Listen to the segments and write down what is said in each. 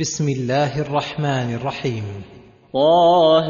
بسم الله الرحمن الرحيم. طه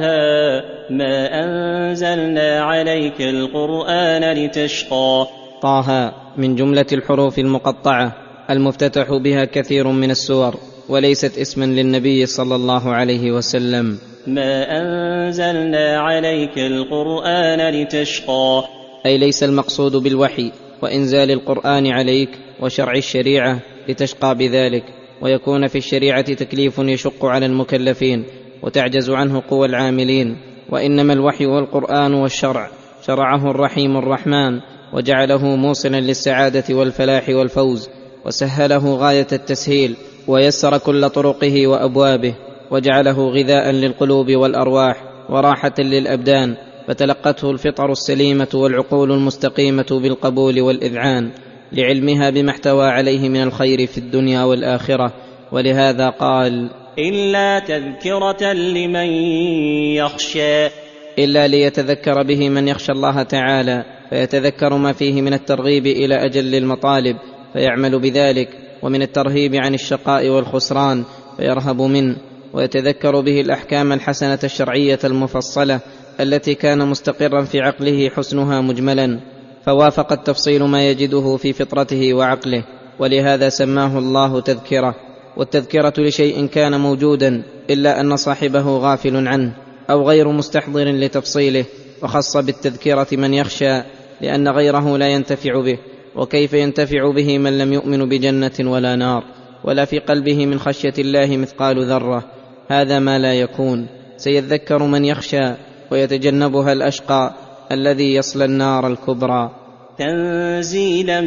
ما أنزلنا عليك القرآن لتشقى. طه من جملة الحروف المقطعة المفتتح بها كثير من السور وليست اسما للنبي صلى الله عليه وسلم. ما أنزلنا عليك القرآن لتشقى. أي ليس المقصود بالوحي وإنزال القرآن عليك وشرع الشريعة لتشقى بذلك. ويكون في الشريعة تكليف يشق على المكلفين وتعجز عنه قوى العاملين وإنما الوحي والقرآن والشرع. شرعه الرحيم الرحمن وجعله موصلا للسعادة والفلاح والفوز وسهله غاية التسهيل ويسر كل طرقه وأبوابه وجعله غذاء للقلوب والأرواح وراحة للأبدان فتلقته الفطر السليمة والعقول المستقيمة بالقبول والإذعان. لعلمها بما احتوى عليه من الخير في الدنيا والآخرة ولهذا قال إلا تذكرة لمن يخشى. إلا ليتذكر به من يخشى الله تعالى فيتذكر ما فيه من الترغيب إلى أجل المطالب فيعمل بذلك ومن الترهيب عن الشقاء والخسران فيرهب منه ويتذكر به الأحكام الحسنة الشرعية المفصلة التي كان مستقرا في عقله حسنها مجملا. فوافق التفصيل ما يجده في فطرته وعقله ولهذا سماه الله تذكرة والتذكرة لشيء كان موجودا إلا أن صاحبه غافل عنه أو غير مستحضر لتفصيله وخص بالتذكرة من يخشى لأن غيره لا ينتفع به وكيف ينتفع به من لم يؤمن بجنة ولا نار ولا في قلبه من خشية الله مثقال ذرة هذا ما لا يكون سيذكر من يخشى ويتجنبها الأشقى الذي يصلى النار الكبرى. تنزيلا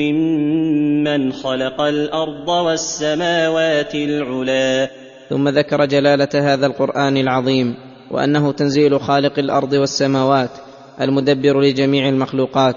ممن خلق الأرض والسماوات العلا. ثم ذكر جلالة هذا القرآن العظيم وأنه تنزيل خالق الأرض والسماوات المدبر لجميع المخلوقات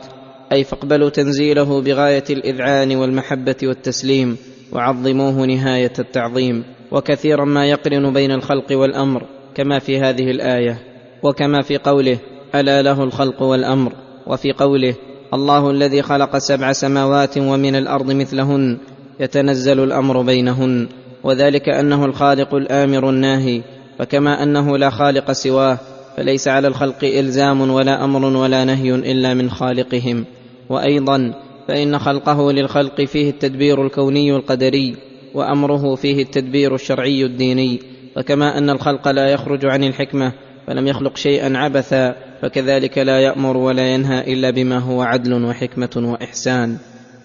أي فاقبلوا تنزيله بغاية الإذعان والمحبة والتسليم وعظموه نهاية التعظيم. وكثيرا ما يقرن بين الخلق والأمر كما في هذه الآية وكما في قوله ألا له الخلق والأمر. وفي قوله الله الذي خلق سبع سماوات ومن الأرض مثلهن يتنزل الأمر بينهن وذلك أنه الخالق الآمر الناهي فكما أنه لا خالق سواه فليس على الخلق إلزام ولا أمر ولا نهي إلا من خالقهم. وأيضا فإن خلقه للخلق فيه التدبير الكوني القدري وأمره فيه التدبير الشرعي الديني فكما أن الخلق لا يخرج عن الحكمة فلم يخلق شيئا عبثا. فكذلك لا يأمر ولا ينهى إلا بما هو عدل وحكمة وإحسان.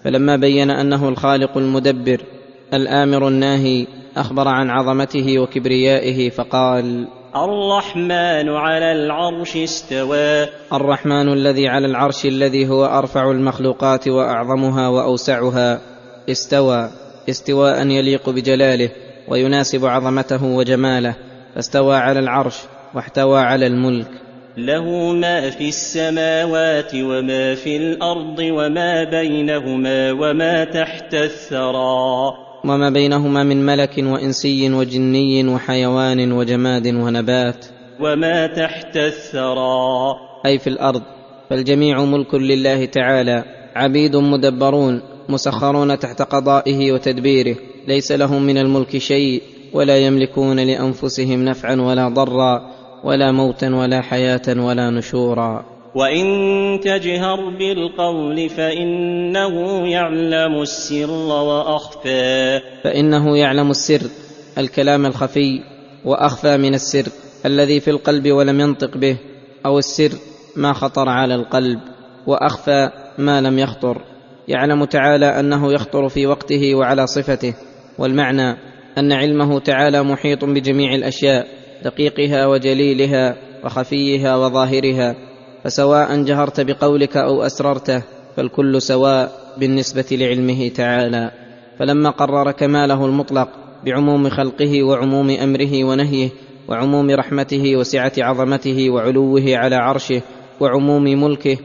فلما بين أنه الخالق المدبر الآمر الناهي أخبر عن عظمته وكبريائه فقال الرحمن على العرش استوى. الرحمن الذي على العرش الذي هو أرفع المخلوقات وأعظمها وأوسعها استوى استواء يليق بجلاله ويناسب عظمته وجماله فاستوى على العرش واحتوى على الملك. له ما في السماوات وما في الأرض وما بينهما وما تحت الثرى. وما بينهما من ملك وإنسي وجني وحيوان وجماد ونبات. وما تحت الثرى. أي في الأرض. فالجميع ملك لله تعالى. عبيد مدبرون. مسخرون تحت قضائه وتدبيره. ليس لهم من الملك شيء. ولا يملكون لأنفسهم نفعا ولا ضرا. ولا موتا ولا حياة ولا نشورا. وإن تجهر بالقول فإنه يعلم السر وأخفى. فإنه يعلم السر الكلام الخفي وأخفى من السر الذي في القلب ولم ينطق به أو السر ما خطر على القلب وأخفى ما لم يخطر. يعلم تعالى أنه يخطر في وقته وعلى صفته والمعنى أن علمه تعالى محيط بجميع الأشياء. دقيقها وجليلها وخفيها وظاهرها فسواء جهرت بقولك أو اسررته فالكل سواء بالنسبة لعلمه تعالى. فلما قرر كماله المطلق بعموم خلقه وعموم أمره ونهيه وعموم رحمته وسعة عظمته وعلوه على عرشه وعموم ملكه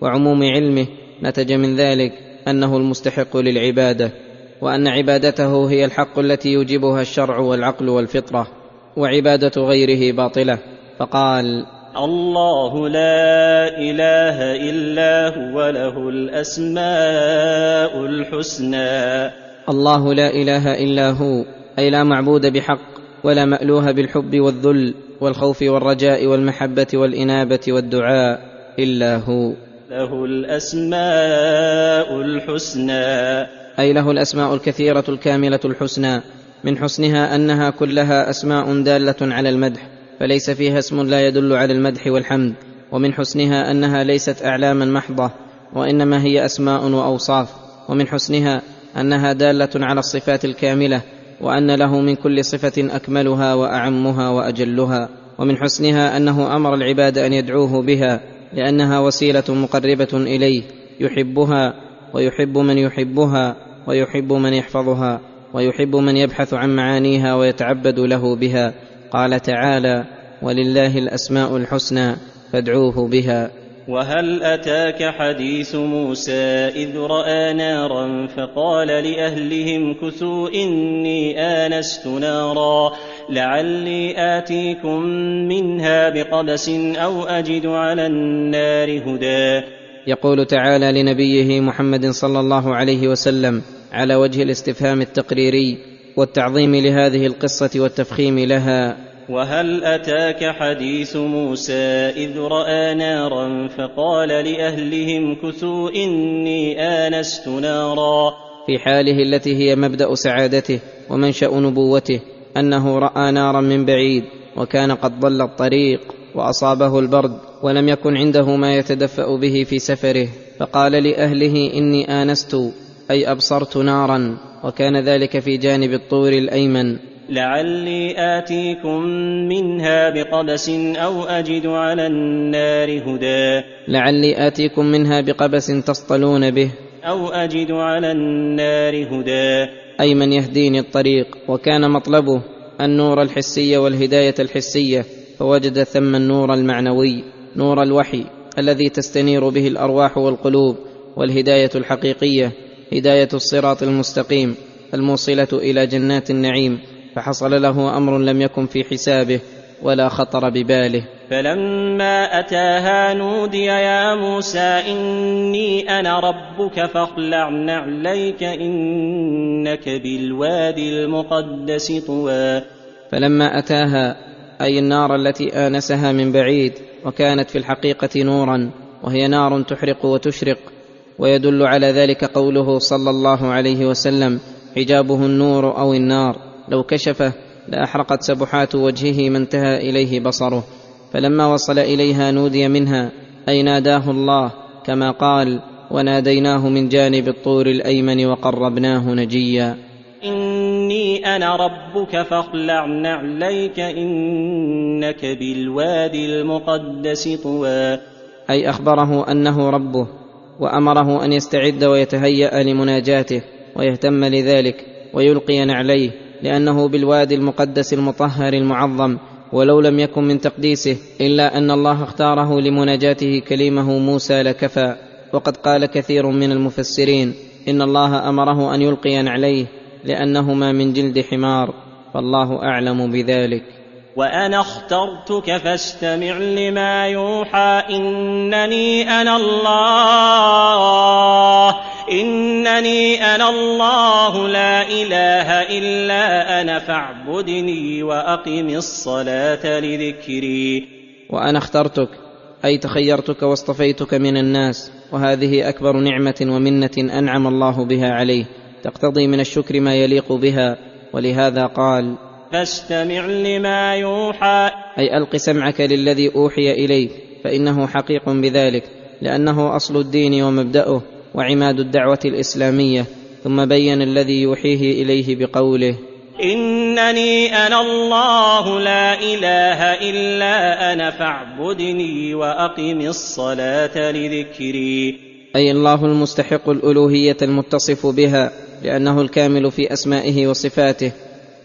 وعموم علمه نتج من ذلك أنه المستحق للعبادة وأن عبادته هي الحق التي يوجبها الشرع والعقل والفطرة. وعبادة غيره باطلة. فقال الله لا إله إلا هو له الأسماء الحسنى. الله لا إله إلا هو أي لا معبود بحق ولا مألوه بالحب والذل والخوف والرجاء والمحبة والإنابة والدعاء إلا هو. له الأسماء الحسنى. أي له الأسماء الكثيرة الكاملة الحسنى. من حسنها أنها كلها أسماء دالة على المدح فليس فيها اسم لا يدل على المدح والحمد ومن حسنها أنها ليست أعلاما محضة وإنما هي أسماء وأوصاف ومن حسنها أنها دالة على الصفات الكاملة وأن له من كل صفة أكملها وأعمها وأجلها ومن حسنها أنه أمر العباد أن يدعوه بها لأنها وسيلة مقربة إليه يحبها ويحب من يحبها ويحب من يحفظها. ويحب من يبحث عن معانيها ويتعبد له بها. قال تعالى ولله الأسماء الحسنى فادعوه بها. وهل أتاك حديث موسى إذ رأى نارا فقال لأهلهم كثوا إني آنست نارا لعلي آتيكم منها بقبس أو أجد على النار هدى. يقول تعالى لنبيه محمد صلى الله عليه وسلم على وجه الاستفهام التقريري والتعظيم لهذه القصة والتفخيم لها. وهل أتاك حديث موسى إذ رأى نارا فقال لأهلهم كثوا إني آنست نارا؟ في حاله التي هي مبدأ سعادته ومنشأ نبوته أنه رأى نارا من بعيد وكان قد ضل الطريق وأصابه البرد ولم يكن عنده ما يتدفأ به في سفره. فقال لأهله إني آنست أي أبصرت نارا وكان ذلك في جانب الطور الأيمن. لعلي آتيكم منها بقبس أو أجد على النار هدى. لعلي آتيكم منها بقبس تصطلون به. أو أجد على النار هدى. أي من يهديني الطريق وكان مطلبه النور الحسي والهداية الحسية فوجد ثم النور المعنوي نور الوحي الذي تستنير به الأرواح والقلوب والهداية الحقيقية. هداية الصراط المستقيم الموصلة إلى جنات النعيم فحصل له أمر لم يكن في حسابه ولا خطر بباله. فلما أتاها نودي يا موسى إني أنا ربك فاخلع نعليك إنك بالوادي المقدس طوى. فلما أتاها أي النار التي آنسها من بعيد وكانت في الحقيقة نورا وهي نار تحرق وتشرق ويدل على ذلك قوله صلى الله عليه وسلم حجابه النور أو النار لو كشفه لأحرقت سبحات وجهه ما انتهى إليه بصره فلما وصل إليها نودي منها أي ناداه الله كما قال وناديناه من جانب الطور الأيمن وقربناه نجيا إني أنا ربك فاخلع نعليك إنك بالوادي المقدس طوى. أي أخبره أنه ربه. وأمره أن يستعد ويتهيأ لمناجاته ويهتم لذلك ويلقي نعليه لأنه بالوادي المقدس المطهر المعظم ولو لم يكن من تقديسه إلا أن الله اختاره لمناجاته كليمه موسى لكفى. وقد قال كثير من المفسرين إن الله أمره أن يلقي نعليه لأنهما من جلد حمار فالله أعلم بذلك. وأنا اخترتك فاستمع لما يوحى انني أنا الله انني أنا الله لا اله الا أنا فاعبدني واقم الصلاه لذكري. وأنا اخترتك أي تخيرتك واصطفيتك من الناس وهذه أكبر نعمة ومنة أنعم الله بها عليه. تقتضي من الشكر ما يليق بها ولهذا قال فاستمع لما يوحى. أي ألق سمعك للذي أوحي اليك فإنه حقيق بذلك لأنه أصل الدين ومبدأه وعماد الدعوة الإسلامية ثم بين الذي يوحيه إليه بقوله. إنني أنا الله لا إله إلا أنا فاعبدني وأقم الصلاة لذكري. أي الله المستحق الألوهية المتصف بها لأنه الكامل في أسمائه وصفاته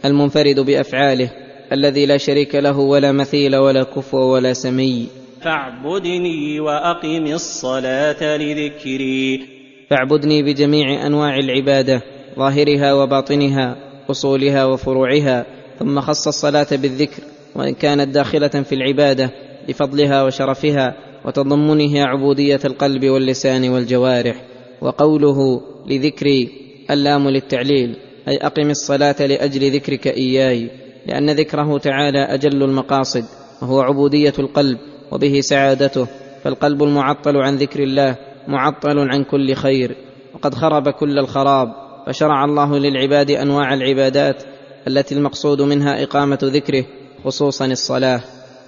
المنفرد بأفعاله الذي لا شريك له ولا مثيل ولا كفو ولا سمي. فاعبدني وأقم الصلاة لذكري. فاعبدني بجميع أنواع العبادة ظاهرها وباطنها أصولها وفروعها ثم خص الصلاة بالذكر وإن كانت داخلة في العبادة لفضلها وشرفها وتضمنها عبودية القلب واللسان والجوارح وقوله لذكري اللام للتعليل. أي أقم الصلاة لأجل ذكرك إياي لأن ذكره تعالى أجل المقاصد وهو عبودية القلب وبه سعادته فالقلب المعطل عن ذكر الله معطل عن كل خير وقد خرب كل الخراب فشرع الله للعباد أنواع العبادات التي المقصود منها إقامة ذكره خصوصا الصلاة.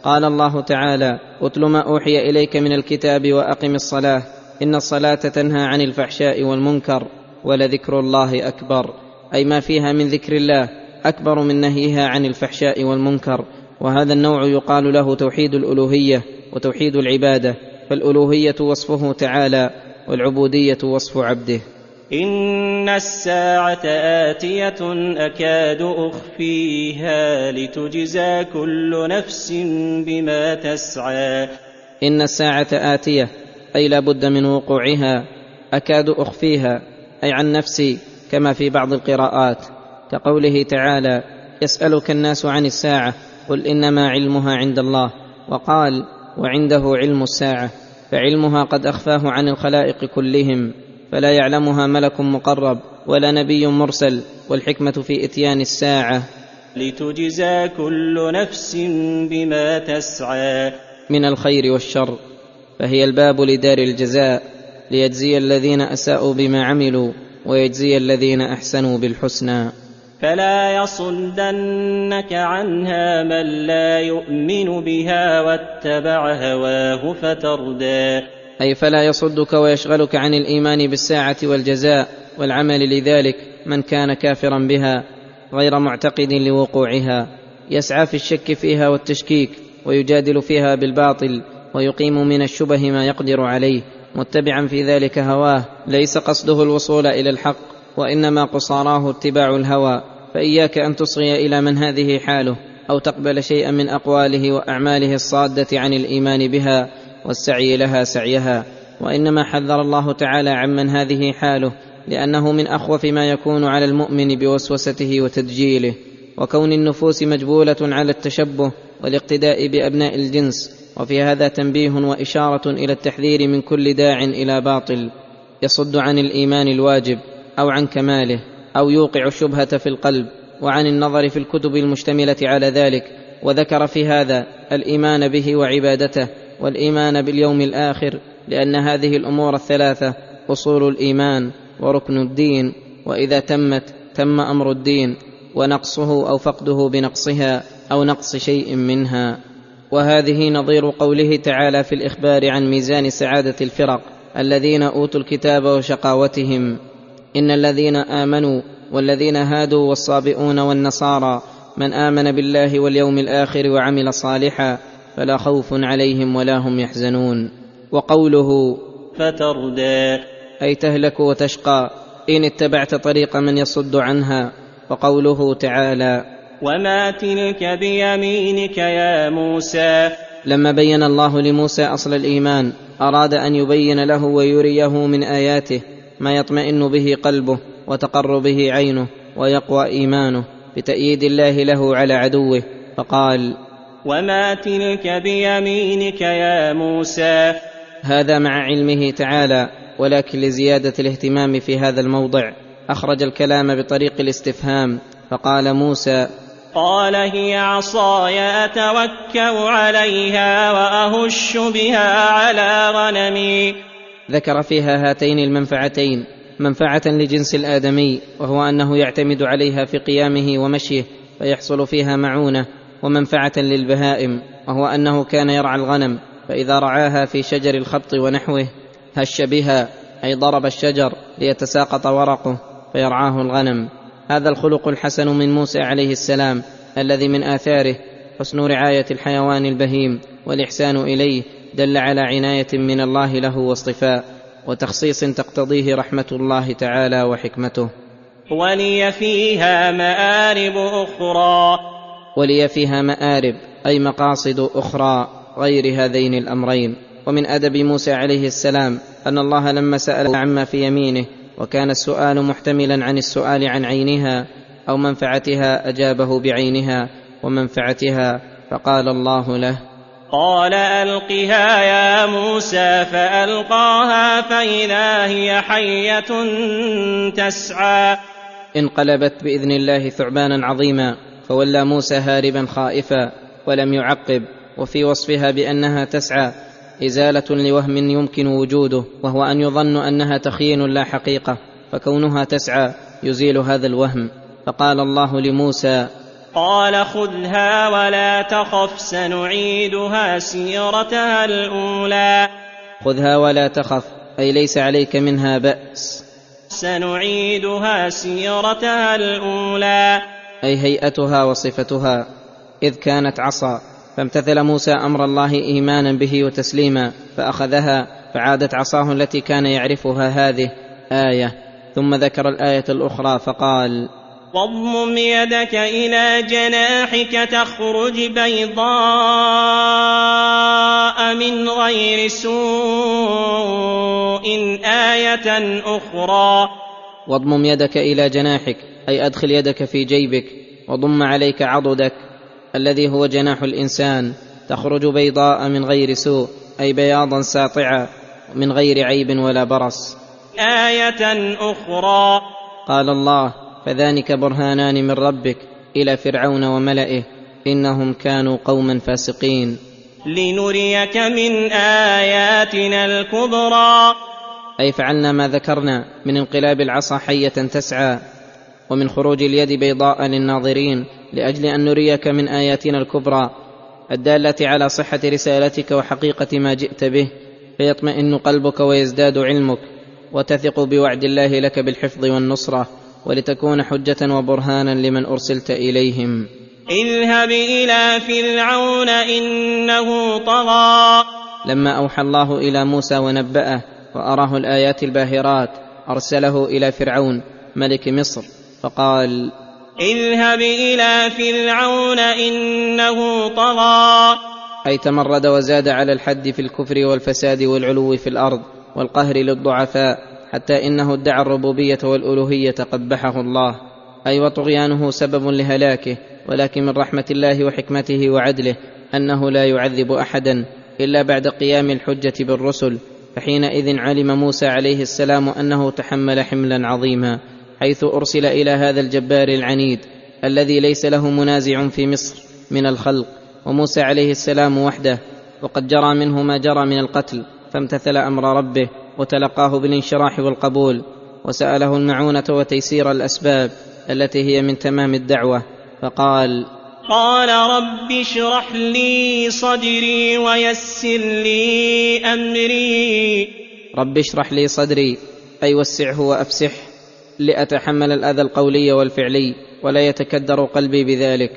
قال الله تعالى أتل ما أوحي إليك من الكتاب وأقم الصلاة إن الصلاة تنهى عن الفحشاء والمنكر ولذكر الله أكبر. أي ما فيها من ذكر الله أكبر من نهيها عن الفحشاء والمنكر. وهذا النوع يقال له توحيد الألوهية وتوحيد العبادة فالألوهية وصفه تعالى والعبودية وصف عبده. إن الساعة آتية أكاد أخفيها لتجزى كل نفس بما تسعى. إن الساعة آتية أي لا بد من وقوعها أكاد أخفيها أي عن نفسي كما في بعض القراءات كقوله تعالى يسألك الناس عن الساعة قل إنما علمها عند الله وقال وعنده علم الساعة فعلمها قد أخفاه عن الخلائق كلهم فلا يعلمها ملك مقرب ولا نبي مرسل والحكمة في إتيان الساعة. لتجزى كل نفس بما تسعى. من الخير والشر فهي الباب لدار الجزاء ليجزي الذين أساءوا بما عملوا. ويجزي الذين أحسنوا بالحسنى. فلا يصدنك عنها من لا يؤمن بها واتبع هواه فتردى. أي فلا يصدك ويشغلك عن الإيمان بالساعة والجزاء والعمل لذلك من كان كافرا بها غير معتقد لوقوعها. يسعى في الشك فيها والتشكيك ويجادل فيها بالباطل ويقيم من الشبه ما يقدر عليه. متبعا في ذلك هواه. ليس قصده الوصول إلى الحق وإنما قصاراه اتباع الهوى. فإياك أن تصغي إلى من هذه حاله أو تقبل شيئا من أقواله وأعماله الصادة عن الإيمان بها والسعي لها سعيها. وإنما حذر الله تعالى عمن هذه حاله لأنه من أخوف ما يكون على المؤمن بوسوسته وتدجيله. وكون النفوس مجبولة على التشبه والاقتداء بأبناء الجنس وفي هذا تنبيه وإشارة إلى التحذير من كل داع إلى باطل يصد عن الإيمان الواجب أو عن كماله أو يوقع الشبهة في القلب وعن النظر في الكتب المشتملة على ذلك وذكر في هذا الإيمان به وعبادته والإيمان باليوم الآخر لأن هذه الأمور الثلاثة أصول الإيمان وركن الدين وإذا تمت تم أمر الدين ونقصه أو فقده بنقصها أو نقص شيء منها. وهذه نظير قوله تعالى في الإخبار عن ميزان سعادة الفرق الذين أوتوا الكتاب وشقاوتهم. إن الذين آمنوا والذين هادوا والصابئون والنصارى من آمن بالله واليوم الآخر وعمل صالحا فلا خوف عليهم ولا هم يحزنون. وقوله فتردى. أي تهلك وتشقى. إن اتبعت طريق من يصد عنها. وقوله تعالى وما تلك بيمينك يا موسى. لما بين الله لموسى أصل الإيمان أراد أن يبين له ويريه من آياته ما يطمئن به قلبه وتقر به عينه ويقوى إيمانه بتأييد الله له على عدوه فقال وما تلك بيمينك يا موسى. هذا مع علمه تعالى ولكن لزيادة الاهتمام في هذا الموضع أخرج الكلام بطريق الاستفهام فقال موسى قال هي عصاي أتوكأ عليها وأهش بها على غنمي. ذكر فيها هاتين المنفعتين منفعة لجنس الآدمي وهو أنه يعتمد عليها في قيامه ومشيه فيحصل فيها معونة ومنفعة للبهائم وهو أنه كان يرعى الغنم فإذا رعاها في شجر الخبط ونحوه هش بها أي ضرب الشجر ليتساقط ورقه فيرعاه الغنم. هذا الخلق الحسن من موسى عليه السلام الذي من آثاره حسن رعاية الحيوان البهيم والإحسان إليه دل على عناية من الله له واصطفاء وتخصيص تقتضيه رحمة الله تعالى وحكمته. ولي فيها مآرب أخرى. ولي فيها مآرب أي مقاصد أخرى غير هذين الأمرين. ومن أدب موسى عليه السلام أن الله لما سأل عما في يمينه وكان السؤال محتملا عن السؤال عن عينها أو منفعتها أجابه بعينها ومنفعتها فقال الله له. قال ألقها يا موسى فألقاها فإذا هي حية تسعى. انقلبت بإذن الله ثعبانا عظيما فولى موسى هاربا خائفا ولم يعقب وفي وصفها بأنها تسعى. إزالة لوهم يمكن وجوده وهو أن يظن أنها تخيين لا حقيقة فكونها تسعى يزيل هذا الوهم. فقال الله لموسى قال خذها ولا تخف سنعيدها سيرتها الأولى. خذها ولا تخف أي ليس عليك منها بأس. سنعيدها سيرتها الأولى. أي هيئتها وصفتها إذ كانت عصا. فامتثل موسى أمر الله إيمانا به وتسليما فأخذها فعادت عصاه التي كان يعرفها هذه آية. ثم ذكر الآية الأخرى فقال واضمم يدك إلى جناحك تخرج بيضاء من غير سوء آية أخرى. واضمم يدك إلى جناحك أي أدخل يدك في جيبك وضم عليك عضدك الذي هو جناح الإنسان تخرج بيضاء من غير سوء أي بياضا ساطعا من غير عيب ولا برص. آية أخرى. قال الله فذلك برهانان من ربك إلى فرعون وملئه إنهم كانوا قوما فاسقين. لنريك من آياتنا الكبرى. أي فعلنا ما ذكرنا من انقلاب العصا حية تسعى. ومن خروج اليد بيضاء للناظرين لأجل أن نريك من آياتنا الكبرى الدالة على صحة رسالتك وحقيقة ما جئت به. فيطمئن قلبك ويزداد علمك وتثق بوعد الله لك بالحفظ والنصرة ولتكون حجة وبرهانا لمن أرسلت إليهم. اذهب إلى فرعون إنه طغى. لما أوحى الله إلى موسى ونبأه وأراه الآيات الباهرات أرسله إلى فرعون ملك مصر. فقال اذهب إلى فرعون إنه طغى. أي تمرد وزاد على الحد في الكفر والفساد والعلو في الأرض والقهر للضعفاء حتى إنه ادعى الربوبية والألوهية قبحه الله. أي وطغيانه سبب لهلاكه ولكن من رحمة الله وحكمته وعدله أنه لا يعذب أحدا إلا بعد قيام الحجة بالرسل فحينئذ علم موسى عليه السلام أنه تحمل حملا عظيما. حيث أرسل إلى هذا الجبار العنيد الذي ليس له منازع في مصر من الخلق وموسى عليه السلام وحده وقد جرى منه ما جرى من القتل فامتثل أمر ربه وتلقاه بالانشراح والقبول وسأله المعونة وتيسير الأسباب التي هي من تمام الدعوة فقال قال رب اشرح لي صدري ويسر لي أمري. رب اشرح لي صدري أي وسعه وأفسحه. لأتحمل الأذى القولي والفعلي ولا يتكدر قلبي بذلك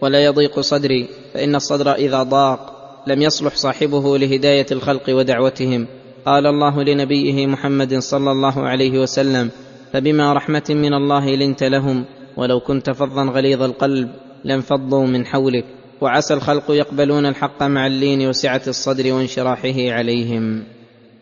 ولا يضيق صدري فإن الصدر إذا ضاق لم يصلح صاحبه لهداية الخلق ودعوتهم. قال الله لنبيه محمد صلى الله عليه وسلم فبما رحمة من الله لنت لهم ولو كنت فظا غليظ القلب لانفضوا من حولك وعسى الخلق يقبلون الحق مع اللين وسعة الصدر وانشراحه عليهم.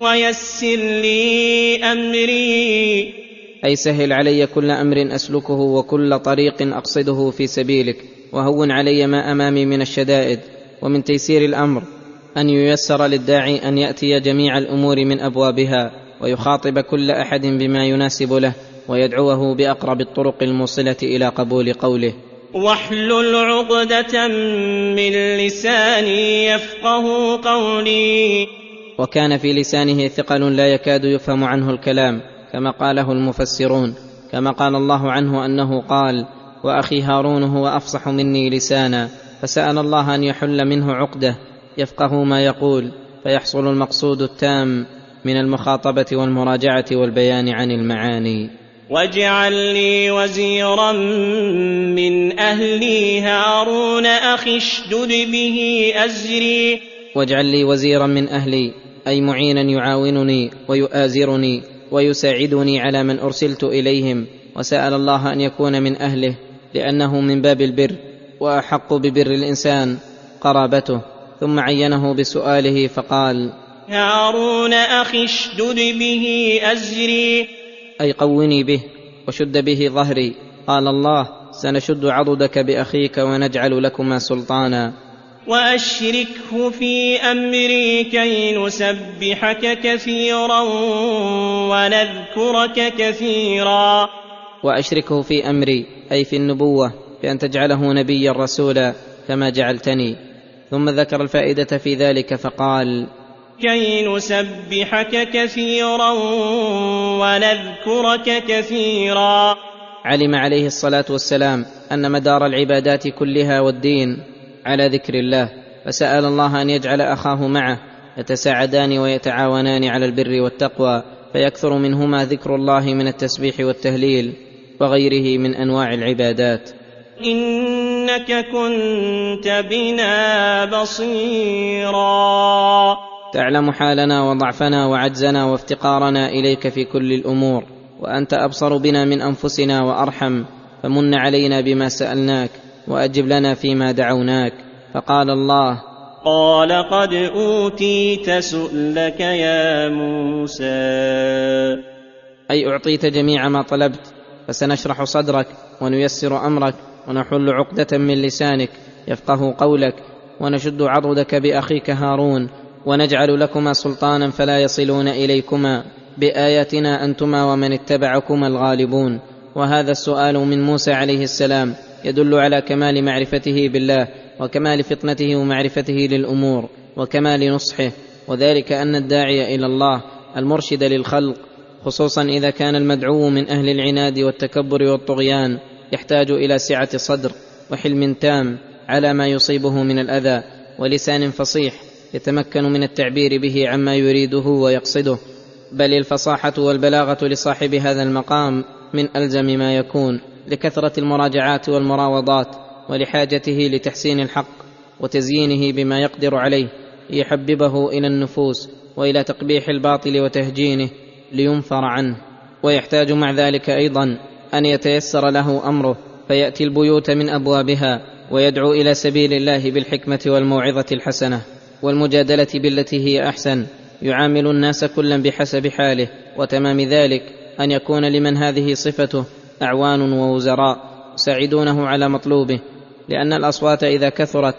ويسر لي أمري. أي سهل علي كل أمر أسلكه وكل طريق أقصده في سبيلك وهون علي ما أمامي من الشدائد ومن تيسير الأمر أن ييسر للداعي أن يأتي جميع الأمور من أبوابها ويخاطب كل أحد بما يناسب له ويدعوه بأقرب الطرق الموصلة إلى قبول قوله. واحلل عقدة من لساني يفقه قولي. وكان في لسانه ثقل لا يكاد يفهم عنه الكلام كما قاله المفسرون كما قال الله عنه أنه قال وأخي هارون هو أفصح مني لسانا فسأل الله أن يحل منه عقدة يفقه ما يقول فيحصل المقصود التام من المخاطبة والمراجعة والبيان عن المعاني. واجعل لي وزيرا من أهلي هارون أخي اشدد به أزري. واجعل لي وزيرا من أهلي أي معينا يعاونني ويؤازرني ويساعدني على من أرسلت إليهم وسأل الله أن يكون من أهله لأنه من باب البر وأحق ببر الإنسان قرابته. ثم عينه بسؤاله فقال هارون أخي اشدد به أزري. أي قوني به وشد به ظهري. قال الله سنشد عضدك بأخيك ونجعل لكما سلطانا. وأشركه في أمري كي نسبحك كثيرا ونذكرك كثيرا. وأشركه في أمري أي في النبوة بأن تجعله نبيا رسولا كما جعلتني. ثم ذكر الفائدة في ذلك فقال كي نسبحك كثيرا ونذكرك كثيرا. علم عليه الصلاة والسلام أن مدار العبادات كلها والدين على ذكر الله. فسأل الله أن يجعل أخاه معه يتساعدان ويتعاونان على البر والتقوى فيكثر منهما ذكر الله من التسبيح والتهليل وغيره من أنواع العبادات. إنك كنت بنا بصيرا. تعلم حالنا وضعفنا وعجزنا وافتقارنا إليك في كل الأمور وأنت أبصر بنا من أنفسنا وأرحم فمن علينا بما سألناك. وأجب لنا فيما دعوناك. فقال الله قال قد أوتيت سؤلك يا موسى. أي أعطيت جميع ما طلبت فسنشرح صدرك ونيسر أمرك ونحل عقدة من لسانك يفقه قولك ونشد عضدك بأخيك هارون ونجعل لكما سلطانا فلا يصلون إليكما بآياتنا أنتما ومن اتبعكما الغالبون. وهذا السؤال من موسى عليه السلام. يدل على كمال معرفته بالله وكمال فطنته ومعرفته للأمور وكمال نصحه وذلك أن الداعي إلى الله المرشد للخلق خصوصا إذا كان المدعو من أهل العناد والتكبر والطغيان يحتاج إلى سعة صدر وحلم تام على ما يصيبه من الأذى ولسان فصيح يتمكن من التعبير به عما يريده ويقصده. بل الفصاحة والبلاغة لصاحب هذا المقام من ألزم ما يكون. لكثرة المراجعات والمراوضات ولحاجته لتحسين الحق وتزيينه بما يقدر عليه ليحببه إلى النفوس وإلى تقبيح الباطل وتهجينه لينفر عنه. ويحتاج مع ذلك أيضا أن يتيسر له أمره فيأتي البيوت من أبوابها ويدعو إلى سبيل الله بالحكمة والموعظة الحسنة والمجادلة بالتي هي أحسن. يعامل الناس كلا بحسب حاله وتمام ذلك أن يكون لمن هذه صفته أعوان ووزراء يساعدونه على مطلوبه لأن الأصوات إذا كثرت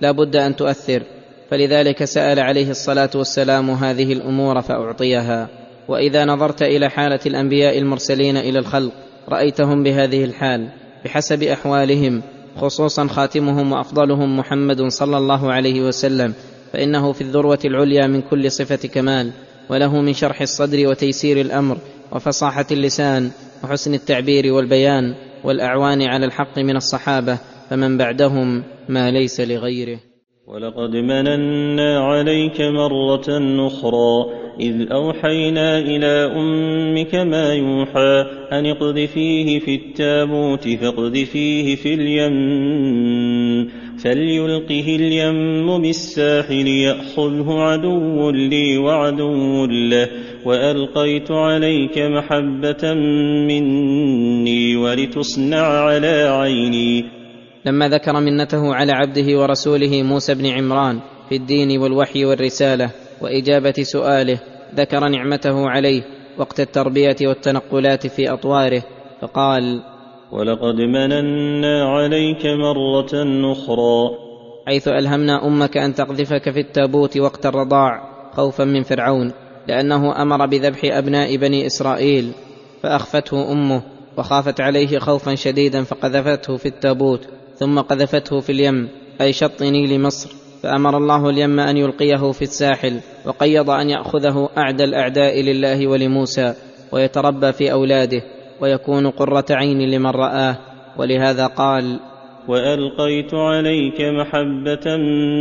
لا بد أن تؤثر فلذلك سأل عليه الصلاة والسلام هذه الأمور فأعطيها. وإذا نظرت إلى حالة الأنبياء المرسلين إلى الخلق رأيتهم بهذه الحال بحسب أحوالهم خصوصا خاتمهم وأفضلهم محمد صلى الله عليه وسلم فإنه في الذروة العليا من كل صفة كمال وله من شرح الصدر وتيسير الأمر وفصاحة اللسان وحسن التعبير والبيان والأعوان على الحق من الصحابة فمن بعدهم ما ليس لغيره. ولقد مننا عليك مرة أخرى إذ أوحينا إلى أمك ما يوحى أن اقذفيه في التابوت فاقذفيه في اليم فليلقه اليم بالساحل يأخذه عدو لي وعدو له. وألقيت عليك محبة مني ولتصنع على عيني. لما ذكر منته على عبده ورسوله موسى بن عمران في الدين والوحي والرسالة وإجابة سؤاله ذكر نعمته عليه وقت التربية والتنقلات في أطواره فقال ولقد مننا عليك مرة أخرى. حيث ألهمنا أمك أن تقذفك في التابوت وقت الرضاع خوفا من فرعون. لأنه أمر بذبح أبناء بني إسرائيل فأخفته أمه وخافت عليه خوفا شديدا فقذفته في التابوت ثم قذفته في اليم أي شط نيل مصر. فأمر الله اليم أن يلقيه في الساحل وقيض أن يأخذه أعدى الأعداء لله ولموسى ويتربى في أولاده ويكون قرة عين لمن رآه. ولهذا قال وألقيت عليك محبة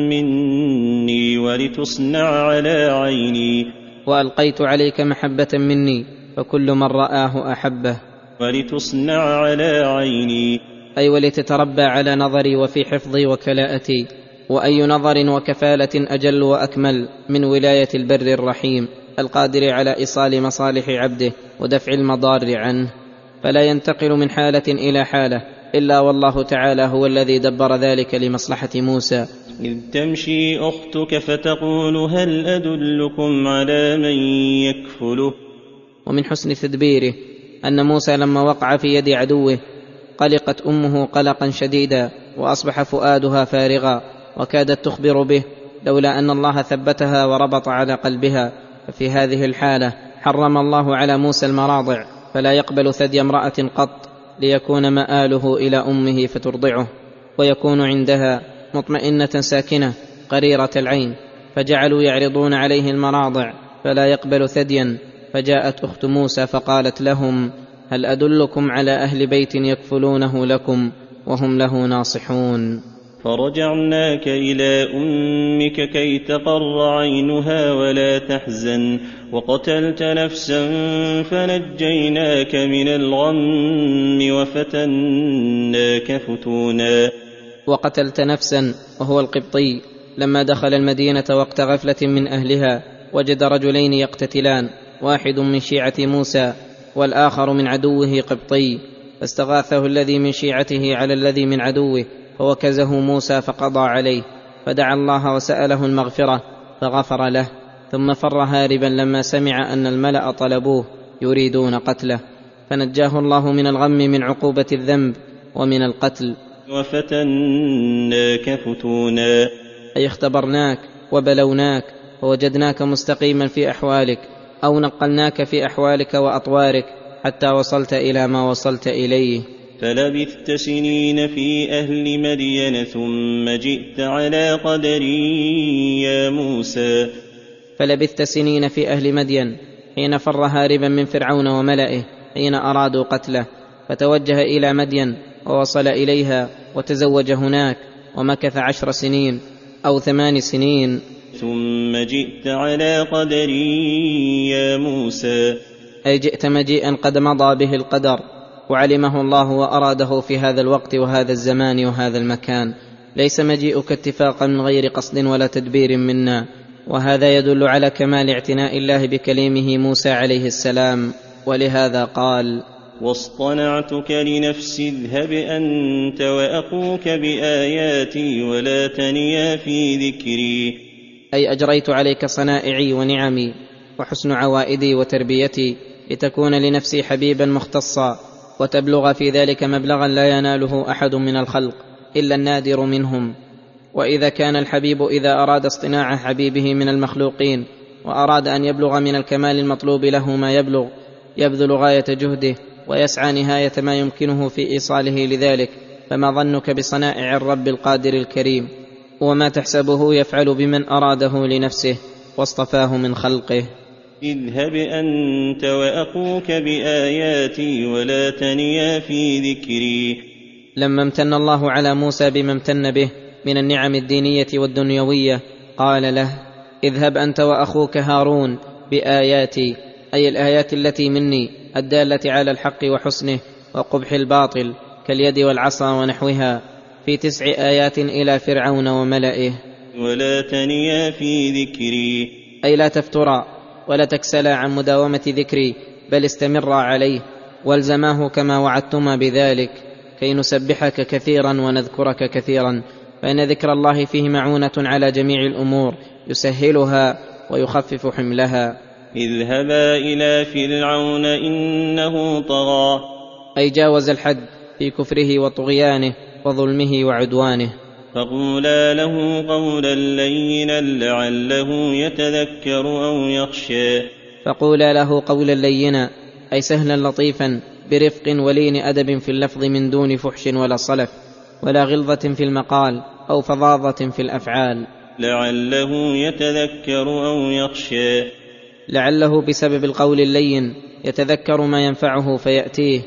مني ولتصنع على عيني. وألقيت عليك محبة مني فكل من رآه أحبه. ولتصنع على عيني. أي ولتتربى على نظري وفي حفظي وكلاءتي. وأي نظر وكفالة أجل وأكمل من ولاية البر الرحيم القادر على إيصال مصالح عبده ودفع المضار عنه. فلا ينتقل من حالة إلى حالة إلا والله تعالى هو الذي دبر ذلك لمصلحة موسى. إذ تمشي أختك فتقول هل أدلكم على من يكفله؟ ومن حسن تدبيره أن موسى لما وقع في يد عدوه قلقت أمه قلقا شديدا وأصبح فؤادها فارغا وكادت تخبر به لولا أن الله ثبتها وربط على قلبها. ففي هذه الحالة حرم الله على موسى المراضع فلا يقبل ثدي امرأة قط. ليكون مآله إلى أمه فترضعه ويكون عندها مطمئنة ساكنة قريرة العين فجعلوا يعرضون عليه المراضع فلا يقبل ثديا فجاءت أخت موسى فقالت لهم هل أدلكم على أهل بيت يكفلونه لكم وهم له ناصحون؟ فرجعناك إلى أمك كي تقر عينها ولا تحزن. وقتلت نفسا فنجيناك من الغم وفتناك فتونا. وقتلت نفسا وهو القبطي لما دخل المدينة وقت غفلة من أهلها وجد رجلين يقتتلان واحد من شيعة موسى والآخر من عدوه قبطي. فاستغاثه الذي من شيعته على الذي من عدوه. فوكزه موسى فقضى عليه فدعا الله وسأله المغفرة فغفر له ثم فر هاربا لما سمع أن الملأ طلبوه يريدون قتله. فنجاه الله من الغم من عقوبة الذنب ومن القتل. وفتناك فتونا. أي اختبرناك وبلوناك ووجدناك مستقيما في أحوالك أو نقلناك في أحوالك وأطوارك حتى وصلت إلى ما وصلت إليه. فلبثت سنين في أهل مدين ثم جئت على قدري يا موسى. فلبثت سنين في أهل مدين حين فر هاربا من فرعون وملئه حين أرادوا قتله فتوجه إلى مدين ووصل إليها وتزوج هناك ومكث عشر سنين أو ثمان سنين. ثم جئت على قدري يا موسى. أي جئت مجيئا قد مضى به القدر وعلمه الله وأراده في هذا الوقت وهذا الزمان وهذا المكان. ليس مجيئك اتفاقا من غير قصد ولا تدبير منا. وهذا يدل على كمال اعتناء الله بكليمه موسى عليه السلام. ولهذا قال واصطنعتك لنفسي اذهب أنت وأخوك بآياتي ولا تنيا في ذكري. أي أجريت عليك صنائعي ونعمي وحسن عوائدي وتربيتي لتكون لنفسي حبيبا مختصا. وتبلغ في ذلك مبلغا لا يناله أحد من الخلق إلا النادر منهم. وإذا كان الحبيب إذا أراد اصطناع حبيبه من المخلوقين وأراد أن يبلغ من الكمال المطلوب له ما يبلغ يبذل غاية جهده ويسعى نهاية ما يمكنه في إيصاله لذلك. فما ظنك بصنائع الرب القادر الكريم؟ وما تحسبه يفعل بمن أراده لنفسه واصطفاه من خلقه. اذهب انت واخوك باياتي ولا تنيا في ذكري. لما امتن الله على موسى بما امتن به من النعم الدينيه والدنيويه قال له اذهب انت واخوك هارون باياتي أي الآيات التي مني الدالة على الحق وحسنه وقبح الباطل كاليد والعصا ونحوها في تسع آيات إلى فرعون وملئه. ولا تنيا في ذكري. أي لا تفترا ولا تكسلا عن مداومة ذكري بل استمرا عليه والزماه كما وعدتما بذلك كي نسبحك كثيرا ونذكرك كثيرا. فإن ذكر الله فيه معونة على جميع الأمور يسهلها ويخفف حملها. اذهبا إلى فرعون إنه طغى. أي جاوز الحد في كفره وطغيانه وظلمه وعدوانه. فقولا له قولا لينا لعله يتذكر أو يخشى فقولا له قولا لينا اي سهلا لطيفا برفق ولين ادب في اللفظ من دون فحش ولا صلف ولا غلظه في المقال أو فظاظه في الافعال. لعله يتذكر أو يخشى لعله بسبب القول اللين يتذكر ما ينفعه فياتيه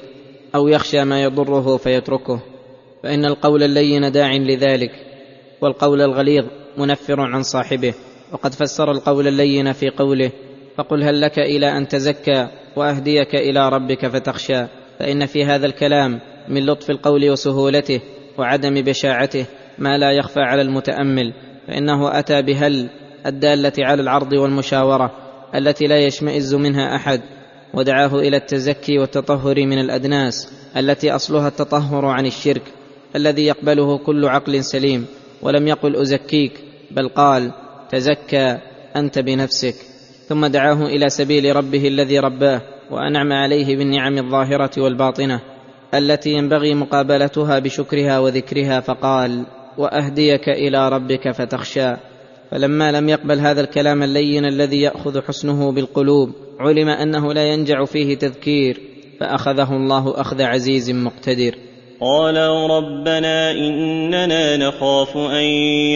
أو يخشى ما يضره فيتركه. فإن القول اللين داع لذلك والقول الغليظ منفر عن صاحبه. وقد فسر القول اللين في قوله فقل هل لك إلى أن تزكى وأهديك إلى ربك فتخشى؟ فإن في هذا الكلام من لطف القول وسهولته وعدم بشاعته ما لا يخفى على المتأمل. فإنه أتى بهل الدالة على العرض والمشاورة التي لا يشمئز منها أحد ودعاه إلى التزكي والتطهر من الأدناس التي أصلها التطهر عن الشرك. الذي يقبله كل عقل سليم ولم يقل أزكيك بل قال تزكى أنت بنفسك. ثم دعاه إلى سبيل ربه الذي رباه وأنعم عليه بالنعم الظاهرة والباطنة التي ينبغي مقابلتها بشكرها وذكرها فقال وأهديك إلى ربك فتخشى. فلما لم يقبل هذا الكلام اللين الذي يأخذ حسنه بالقلوب علم أنه لا ينجع فيه تذكير فأخذه الله أخذ عزيز مقتدر. قال ربنا إننا نخاف أن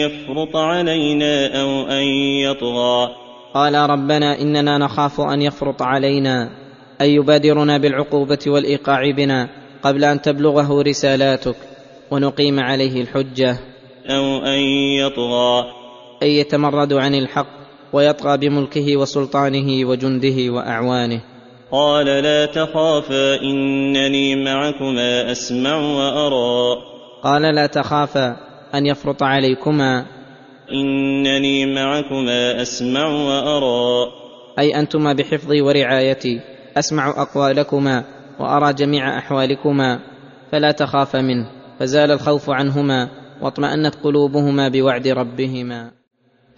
يفرط علينا أو أن يطغى. قال ربنا إننا نخاف أن يفرط علينا اي يبادرنا بالعقوبة والإيقاع بنا قبل أن تبلغه رسالاتك ونقيم عليه الحجة. أو أن يطغى. اي يتمرد عن الحق ويطغى بملكه وسلطانه وجنده وأعوانه. قال لا تخافا إنني معكما أسمع وأرى. قال لا تخافا أن يفرط عليكما. إنني معكما أسمع وأرى. أي أنتما بحفظي ورعايتي أسمع أقوالكما وأرى جميع أحوالكما. فلا تخافا منه فزال الخوف عنهما واطمأنت قلوبهما بوعد ربهما.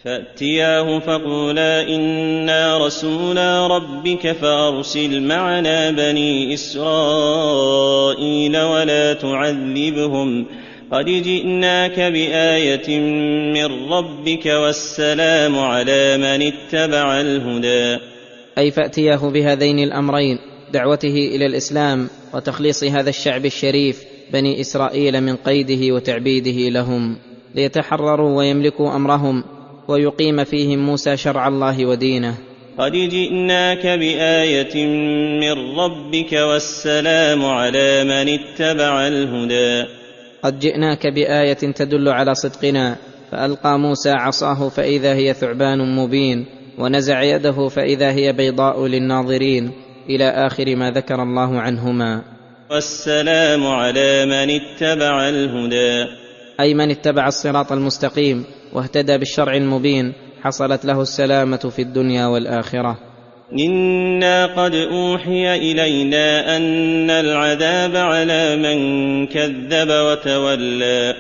فأتياه فقولا إنا رسولا ربك فأرسل معنا بني إسرائيل ولا تعذبهم قد جئناك بآية من ربك والسلام على من اتبع الهدى. أي فأتياه بهذين الأمرين دعوته إلى الإسلام وتخليص هذا الشعب الشريف بني إسرائيل من قيده وتعبيده لهم ليتحرروا ويملكوا أمرهم ويقيم فيهم موسى شرع الله ودينه. قد جئناك بآية من ربك والسلام على من اتبع الهدى. قد جئناك بآية تدل على صدقنا فألقى موسى عصاه فإذا هي ثعبان مبين ونزع يده فإذا هي بيضاء للناظرين إلى آخر ما ذكر الله عنهما. والسلام على من اتبع الهدى. أي من اتبع الصراط المستقيم واهتدى بالشرع المبين حصلت له السلامة في الدنيا والآخرة. إنا قد أوحي إلينا أن العذاب على من كذب وتولى.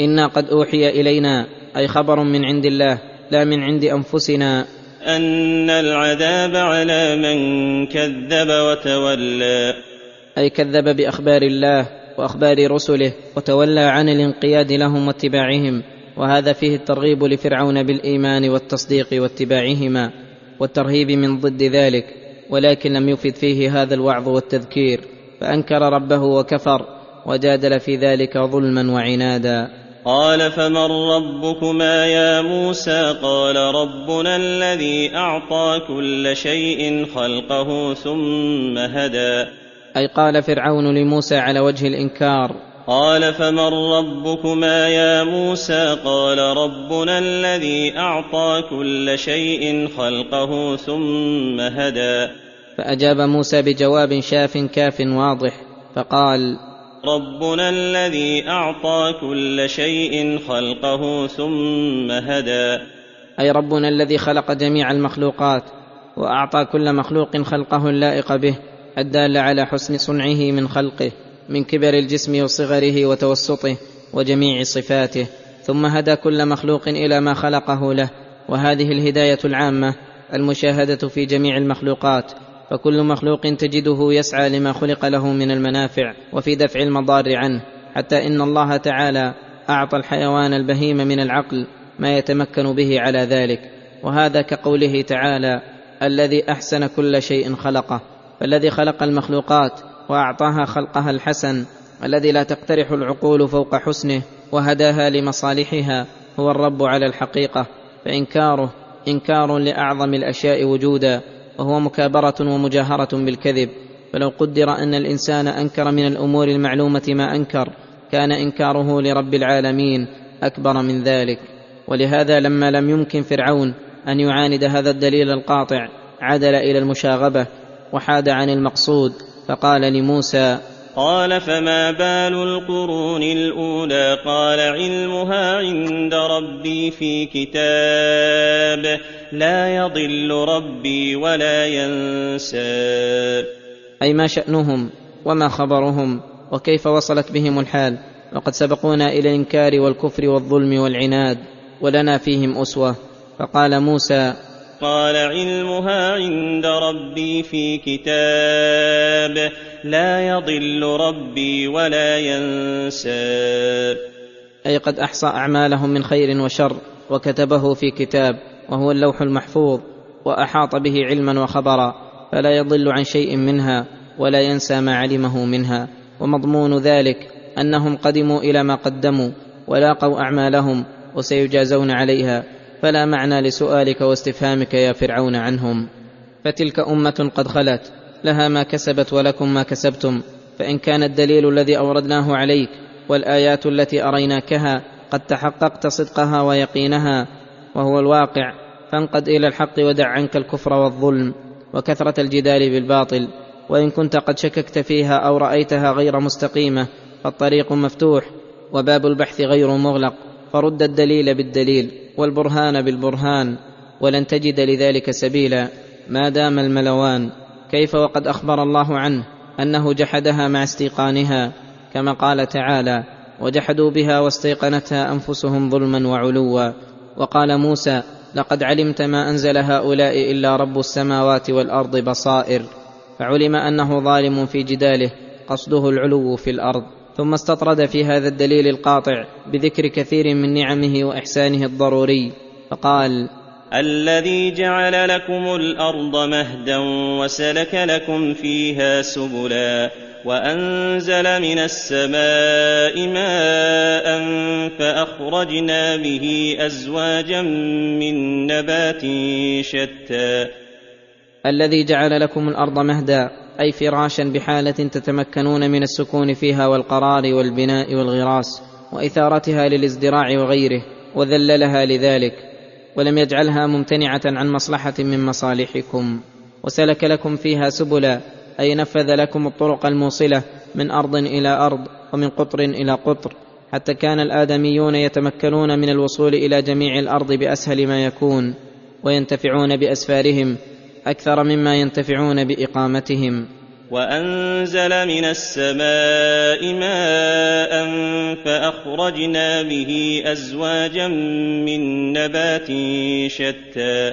إنا قد أوحي إلينا أي خبر من عند الله لا من عند أنفسنا. أن العذاب على من كذب وتولى. أي كذب بأخبار الله وأخبار رسله وتولى عن الانقياد لهم واتباعهم. وهذا فيه الترغيب لفرعون بالإيمان والتصديق واتباعهما والترهيب من ضد ذلك ولكن لم يفد فيه هذا الوعظ والتذكير فأنكر ربه وكفر وجادل في ذلك ظلما وعنادا. قال فمن ربكما يا موسى؟ قال ربنا الذي أعطى كل شيء خلقه ثم هدى. أي قال فرعون لموسى على وجه الإنكار قال فمن ربكما يا موسى قال ربنا الذي أعطى كل شيء خلقه ثم هدى. فأجاب موسى بجواب شاف كاف واضح فقال ربنا الذي أعطى كل شيء خلقه ثم هدى. أي ربنا الذي خلق جميع المخلوقات وأعطى كل مخلوق خلقه اللائق به الدال على حسن صنعه من خلقه. من كبر الجسم وصغره وتوسطه وجميع صفاته ثم هدى كل مخلوق إلى ما خلقه له. وهذه الهداية العامة المشاهدة في جميع المخلوقات. فكل مخلوق تجده يسعى لما خلق له من المنافع وفي دفع المضار عنه. حتى إن الله تعالى أعطى الحيوان البهيم من العقل ما يتمكن به على ذلك. وهذا كقوله تعالى الذي أحسن كل شيء خلقه فالذي خلق المخلوقات وأعطاها خلقها الحسن الذي لا تقترح العقول فوق حسنه وهداها لمصالحها هو الرب على الحقيقة. فإنكاره إنكار لأعظم الأشياء وجودا وهو مكابرة ومجاهرة بالكذب. فلو قدر أن الإنسان أنكر من الأمور المعلومة ما أنكر كان إنكاره لرب العالمين أكبر من ذلك. ولهذا لما لم يمكن فرعون أن يعاند هذا الدليل القاطع عدل إلى المشاغبة وحاد عن المقصود. فقال لموسى قال فما بال القرون الأولى؟ قال علمها عند ربي في كتاب لا يضل ربي ولا ينسى. أي ما شأنهم وما خبرهم وكيف وصلت بهم الحال؟ وقد سبقونا إلى الإنكار والكفر والظلم والعناد ولنا فيهم أسوة. فقال موسى قال علمها عند ربي في كتاب لا يضل ربي ولا ينسى. أي قد أحصى أعمالهم من خير وشر وكتبه في كتاب وهو اللوح المحفوظ وأحاط به علما وخبرا فلا يضل عن شيء منها ولا ينسى ما علمه منها. ومضمون ذلك أنهم قدموا إلى ما قدموا ولاقوا أعمالهم وسيجازون عليها. فلا معنى لسؤالك واستفهامك يا فرعون عنهم. فتلك أمة قد خلت لها ما كسبت ولكم ما كسبتم فإن كان الدليل الذي أوردناه عليك والآيات التي أريناكها قد تحققت صدقها ويقينها وهو الواقع فانقد إلى الحق ودع عنك الكفر والظلم وكثرة الجدال بالباطل وإن كنت قد شككت فيها أو رأيتها غير مستقيمة فالطريق مفتوح وباب البحث غير مغلق فرد الدليل بالدليل. والبرهان بالبرهان ولن تجد لذلك سبيلا. ما دام الملوان كيف وقد أخبر الله عنه أنه جحدها مع استيقانها؟ كما قال تعالى وجحدوا بها واستيقنتها أنفسهم ظلما وعلوا وقال موسى لقد علمت ما أنزل هؤلاء إلا رب السماوات والأرض بصائر فعلم أنه ظالم في جداله قصده العلو في الأرض. ثم استطرد في هذا الدليل القاطع بذكر كثير من نعمه وإحسانه الضروري فقال الذي جعل لكم الأرض مهدا وسلك لكم فيها سبلا وأنزل من السماء ماء فأخرجنا به أزواجا من نبات شتى. الذي جعل لكم الأرض مهدا أي فراشا بحالة تتمكنون من السكون فيها والقرار والبناء والغراس وإثارتها للازدراع وغيره وذللها لذلك ولم يجعلها ممتنعة عن مصلحة من مصالحكم. وسلك لكم فيها سبلا أي نفذ لكم الطرق الموصلة من أرض إلى أرض ومن قطر إلى قطر حتى كان الآدميون يتمكنون من الوصول إلى جميع الأرض بأسهل ما يكون وينتفعون بأسفارهم أكثر مما ينتفعون بإقامتهم. وأنزل من السماء ماء فأخرجنا به أزواجا من نبات شتى.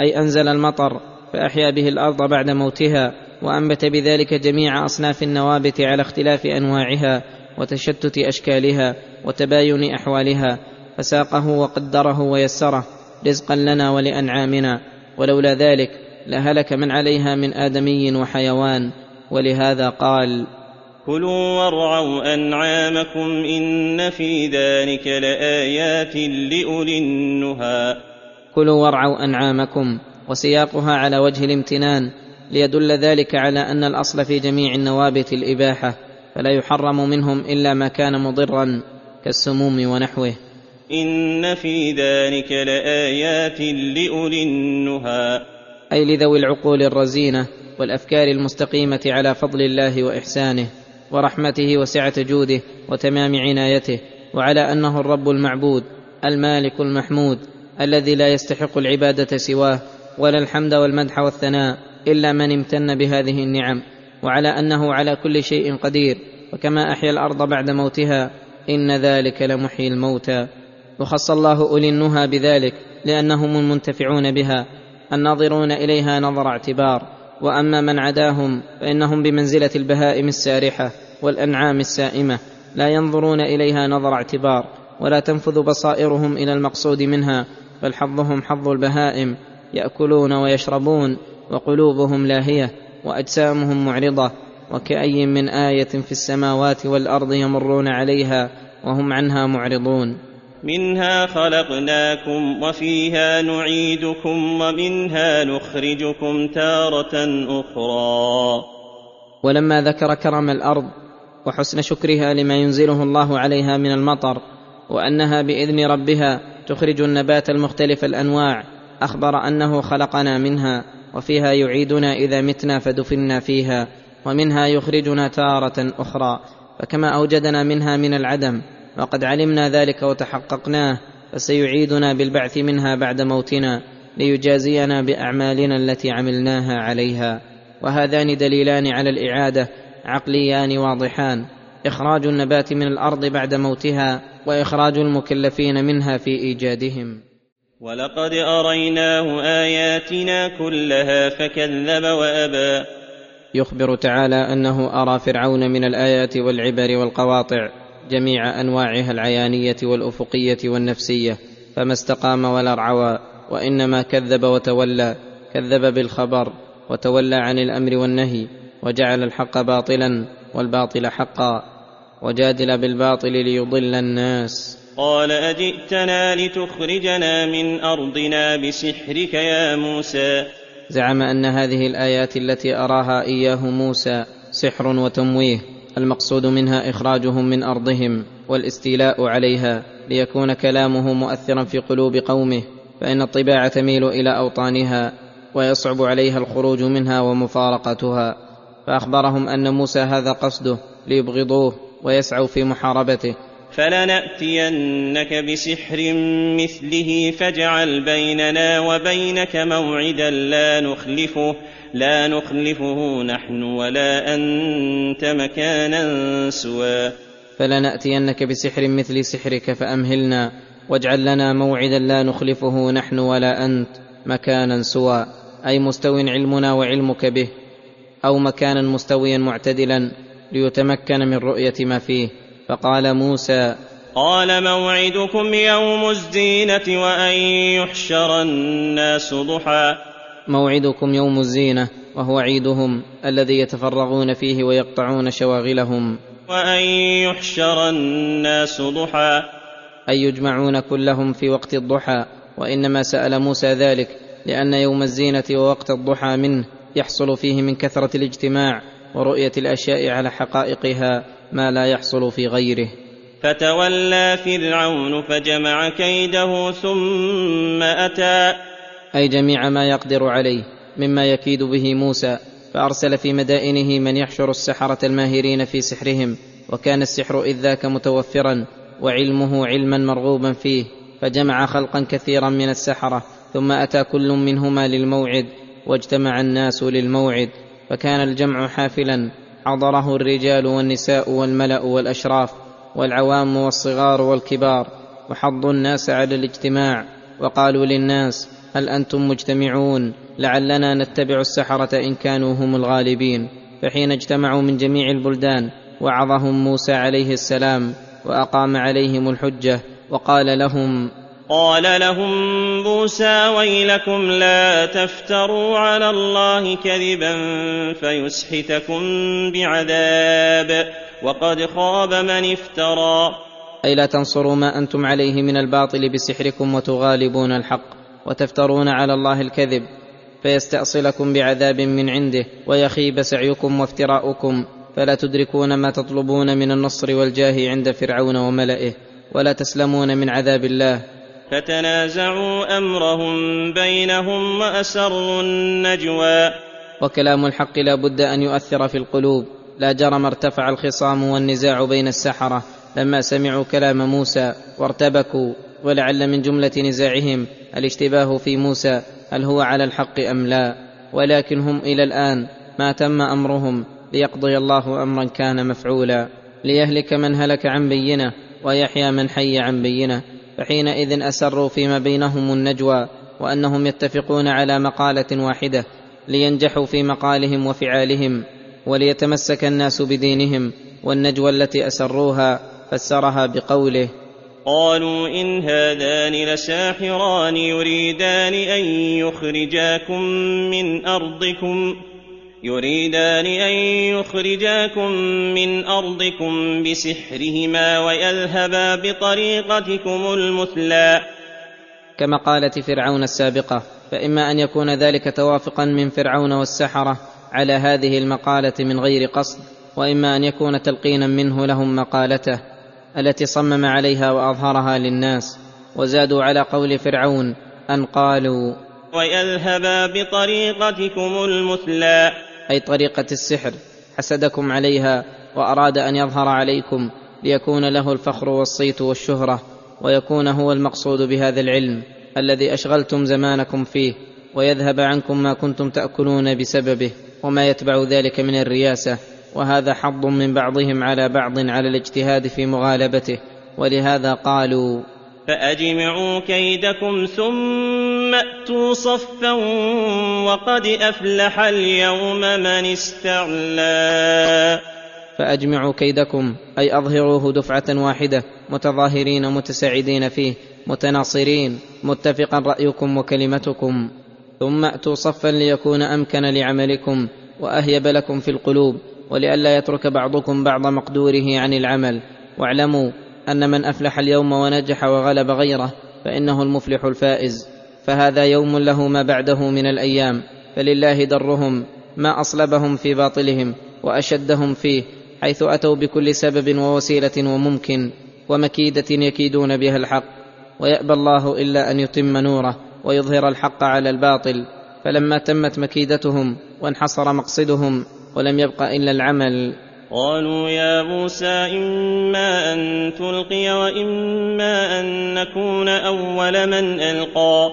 أي أنزل المطر فأحيا به الأرض بعد موتها وأنبت بذلك جميع أصناف النوابت على اختلاف أنواعها وتشتت أشكالها وتباين أحوالها فساقه وقدره ويسره رزقا لنا ولأنعامنا ولولا ذلك لهلك من عليها من آدمي وحيوان ولهذا قال كلوا وارعوا أنعامكم إن في ذلك لآيات لأولي النهى. كلوا وارعوا أنعامكم وسياقها على وجه الامتنان ليدل ذلك على أن الأصل في جميع النوابت الإباحة فلا يحرم منهم إلا ما كان مضرا كالسموم ونحوه. إن في ذلك لآيات لأولي النهى. أي لذوي العقول الرزينة والأفكار المستقيمة على فضل الله وإحسانه ورحمته وسعة جوده وتمام عنايته وعلى أنه الرب المعبود المالك المحمود الذي لا يستحق العبادة سواه ولا الحمد والمدح والثناء إلا من امتن بهذه النعم وعلى أنه على كل شيء قدير وكما أحيا الأرض بعد موتها إن ذلك لمحيي الموتى. وخص الله أولي النهى بذلك لأنهم المنتفعون بها الناظرون إليها نظر اعتبار وأما من عداهم فإنهم بمنزلة البهائم السارحة والأنعام السائمة لا ينظرون إليها نظر اعتبار ولا تنفذ بصائرهم إلى المقصود منها بل حظهم حظ البهائم يأكلون ويشربون وقلوبهم لاهية وأجسامهم معرضة وكأي من آية في السماوات والأرض يمرون عليها وهم عنها معرضون. منها خلقناكم وفيها نعيدكم ومنها نخرجكم تارة أخرى. ولما ذكر كرم الأرض وحسن شكرها لما ينزله الله عليها من المطر وأنها بإذن ربها تخرج النبات المختلف الأنواع أخبر أنه خلقنا منها وفيها يعيدنا إذا متنا فدفنا فيها ومنها يخرجنا تارة أخرى فكما أوجدنا منها من العدم وقد علمنا ذلك وتحققناه فسيعيدنا بالبعث منها بعد موتنا ليجازينا بأعمالنا التي عملناها عليها. وهذان دليلان على الإعادة عقليان واضحان. إخراج النبات من الأرض بعد موتها وإخراج المكلفين منها في إيجادهم. ولقد أريناه آياتنا كلها فكذب وأبى. يخبر تعالى أنه أرى فرعون من الآيات والعبر والقواطع. جميع أنواعها العيانية والأفقية والنفسية فما استقام ولا ارعوى وإنما كذب وتولى كذب بالخبر وتولى عن الأمر والنهي وجعل الحق باطلا والباطل حقا وجادل بالباطل ليضل الناس. قال أجئتنا لتخرجنا من أرضنا بسحرك يا موسى. زعم أن هذه الآيات التي أراها إياه موسى سحر وتمويه. المقصود منها إخراجهم من أرضهم والاستيلاء عليها ليكون كلامه مؤثرا في قلوب قومه فإن الطباع تميل إلى أوطانها ويصعب عليها الخروج منها ومفارقتها. فأخبرهم أن موسى هذا قصده ليبغضوه ويسعوا في محاربته. فلنأتينك بسحر مثله فاجعل بيننا وبينك موعدا لا نخلفه لا نخلفه نحن ولا أنت مكانا سوى. فلنأتينك بسحر مثل سحرك فأمهلنا واجعل لنا موعدا لا نخلفه نحن ولا أنت مكانا سوى. أي مستو علمنا وعلمك به أو مكانا مستويا معتدلا ليتمكن من رؤية ما فيه. فقال موسى قال موعدكم يوم الزينة وأن يحشر الناس ضحى. موعدكم يوم الزينة وهو عيدهم الذي يتفرغون فيه ويقطعون شواغلهم. وأن يحشر الناس ضحى. أي يجمعون كلهم في وقت الضحى وإنما سأل موسى ذلك لأن يوم الزينة ووقت الضحى منه يحصل فيه من كثرة الاجتماع. ورؤية الأشياء على حقائقها ما لا يحصل في غيره. فتولى فرعون فجمع كيده ثم أتى. أي جميع ما يقدر عليه مما يكيد به موسى فأرسل في مدائنه من يحشر السحرة الماهرين في سحرهم وكان السحر إذ ذاك متوفرا وعلمه علما مرغوبا فيه فجمع خلقا كثيرا من السحرة ثم أتى كل منهما للموعد واجتمع الناس للموعد. فكان الجمع حافلا. حضره الرجال والنساء والملأ والأشراف والعوام والصغار والكبار وحضوا الناس على الاجتماع. وقالوا للناس هل أنتم مجتمعون؟ لعلنا نتبع السحرة إن كانوا هم الغالبين. فحين اجتمعوا من جميع البلدان وعظهم موسى عليه السلام وأقام عليهم الحجة وقال لهم قال لهم موسى ويلكم لا تفتروا على الله كذبا فيسحتكم بعذاب وقد خاب من افترى. أي لا تنصروا ما أنتم عليه من الباطل بسحركم وتغالبون الحق وتفترون على الله الكذب فيستأصلكم بعذاب من عنده ويخيب سعيكم وافتراؤكم فلا تدركون ما تطلبون من النصر والجاه عند فرعون وملئه ولا تسلمون من عذاب الله فتنازعوا أمرهم بينهم وأسروا النجوى. وكلام الحق لا بد أن يؤثر في القلوب. لا جرم ارتفع الخصام والنزاع بين السحرة. لما سمعوا كلام موسى وارتبكوا ولعل من جملة نزاعهم الاشتباه في موسى هل هو على الحق أم لا؟ ولكن هم إلى الآن ما تم أمرهم ليقضي الله أمرا كان مفعولا. ليهلك من هلك عن بينة ويحيى من حي عن بينة. فحينئذ أسروا فيما بينهم النجوى وأنهم يتفقون على مقالة واحدة لينجحوا في مقالهم وفعالهم وليتمسك الناس بدينهم والنجوى التي أسروها فسرها بقوله قالوا إن هذان لساحران يريدان أن يخرجاكم من أرضكم يريدان أن يخرجاكم من أرضكم بسحرهما ويذهبا بطريقتكم المثلى. كمقاله فرعون السابقة فإما أن يكون ذلك توافقا من فرعون والسحرة على هذه المقالة من غير قصد وإما أن يكون تلقينا منه لهم مقالته التي صمم عليها وأظهرها للناس وزادوا على قول فرعون أن قالوا ويذهبا بطريقتكم المثلى. أي طريقة السحر حسدكم عليها وأراد أن يظهر عليكم ليكون له الفخر والصيت والشهرة ويكون هو المقصود بهذا العلم الذي أشغلتم زمانكم فيه ويذهب عنكم ما كنتم تأكلون بسببه وما يتبع ذلك من الرياسة وهذا حظ من بعضهم على بعض على الاجتهاد في مغالبته ولهذا قالوا فأجمعوا كيدكم ثم أتوا صفا وقد أفلح اليوم من استعلى. فأجمعوا كيدكم أي أظهروه دفعة واحدة متظاهرين متساعدين فيه متناصرين متفقا رأيكم وكلمتكم. ثم أتوا صفا ليكون أمكن لعملكم وأهيب لكم في القلوب ولئلا يترك بعضكم بعض مقدوره عن العمل. واعلموا أن من أفلح اليوم ونجح وغلب غيره فإنه المفلح الفائز فهذا يوم له ما بعده من الأيام فلله درهم ما أصلبهم في باطلهم وأشدهم فيه حيث أتوا بكل سبب ووسيلة وممكن ومكيدة يكيدون بها الحق ويأبى الله إلا أن يتم نوره ويظهر الحق على الباطل فلما تمت مكيدتهم وانحصر مقصدهم ولم يبق إلا العمل. قالوا يا موسى إما أن تلقي وإما أن نكون أول من ألقى.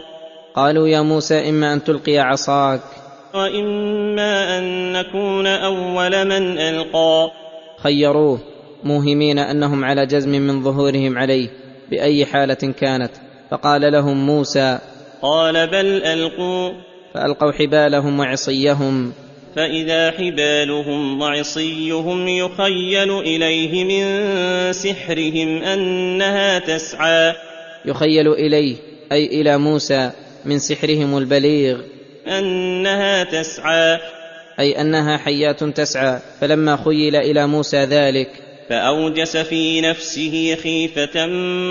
قالوا يا موسى إما أن تلقي عصاك. وإما أن نكون أول من ألقى. خيروه موهمين أنهم على جزم من ظهورهم عليه بأي حالة كانت. فقال لهم موسى قال بل ألقوا. فألقوا حبالهم وعصيهم. فإذا حبالهم وعصيهم يخيل إليه من سحرهم أنها تسعى. يخيل إليه أي إلى موسى من سحرهم البليغ. أنها تسعى. أي أنها حيات تسعى فلما خيل إلى موسى ذلك. فأوجس في نفسه خيفة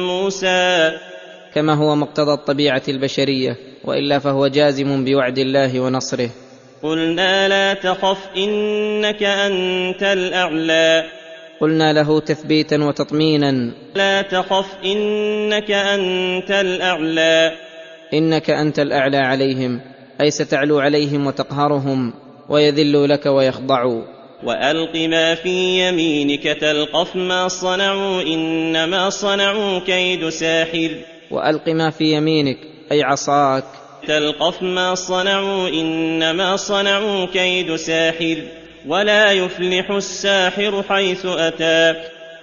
موسى. كما هو مقتضى الطبيعة البشرية وإلا فهو جازم بوعد الله ونصره. قلنا لا تخف إنك أنت الأعلى. قلنا له تثبيتا وتطمينا. لا تخف إنك أنت الأعلى. إنك أنت الأعلى عليهم أي ستعلو عليهم وتقهرهم ويذلوا لك ويخضعوا وألق ما في يمينك تلقف ما صنعوا إنما صنعوا كيد ساحر. وألق ما في يمينك أي عصاك. تلقف ما صنعوا إنما صنعوا كيد ساحر ولا يفلح الساحر حيث أتى.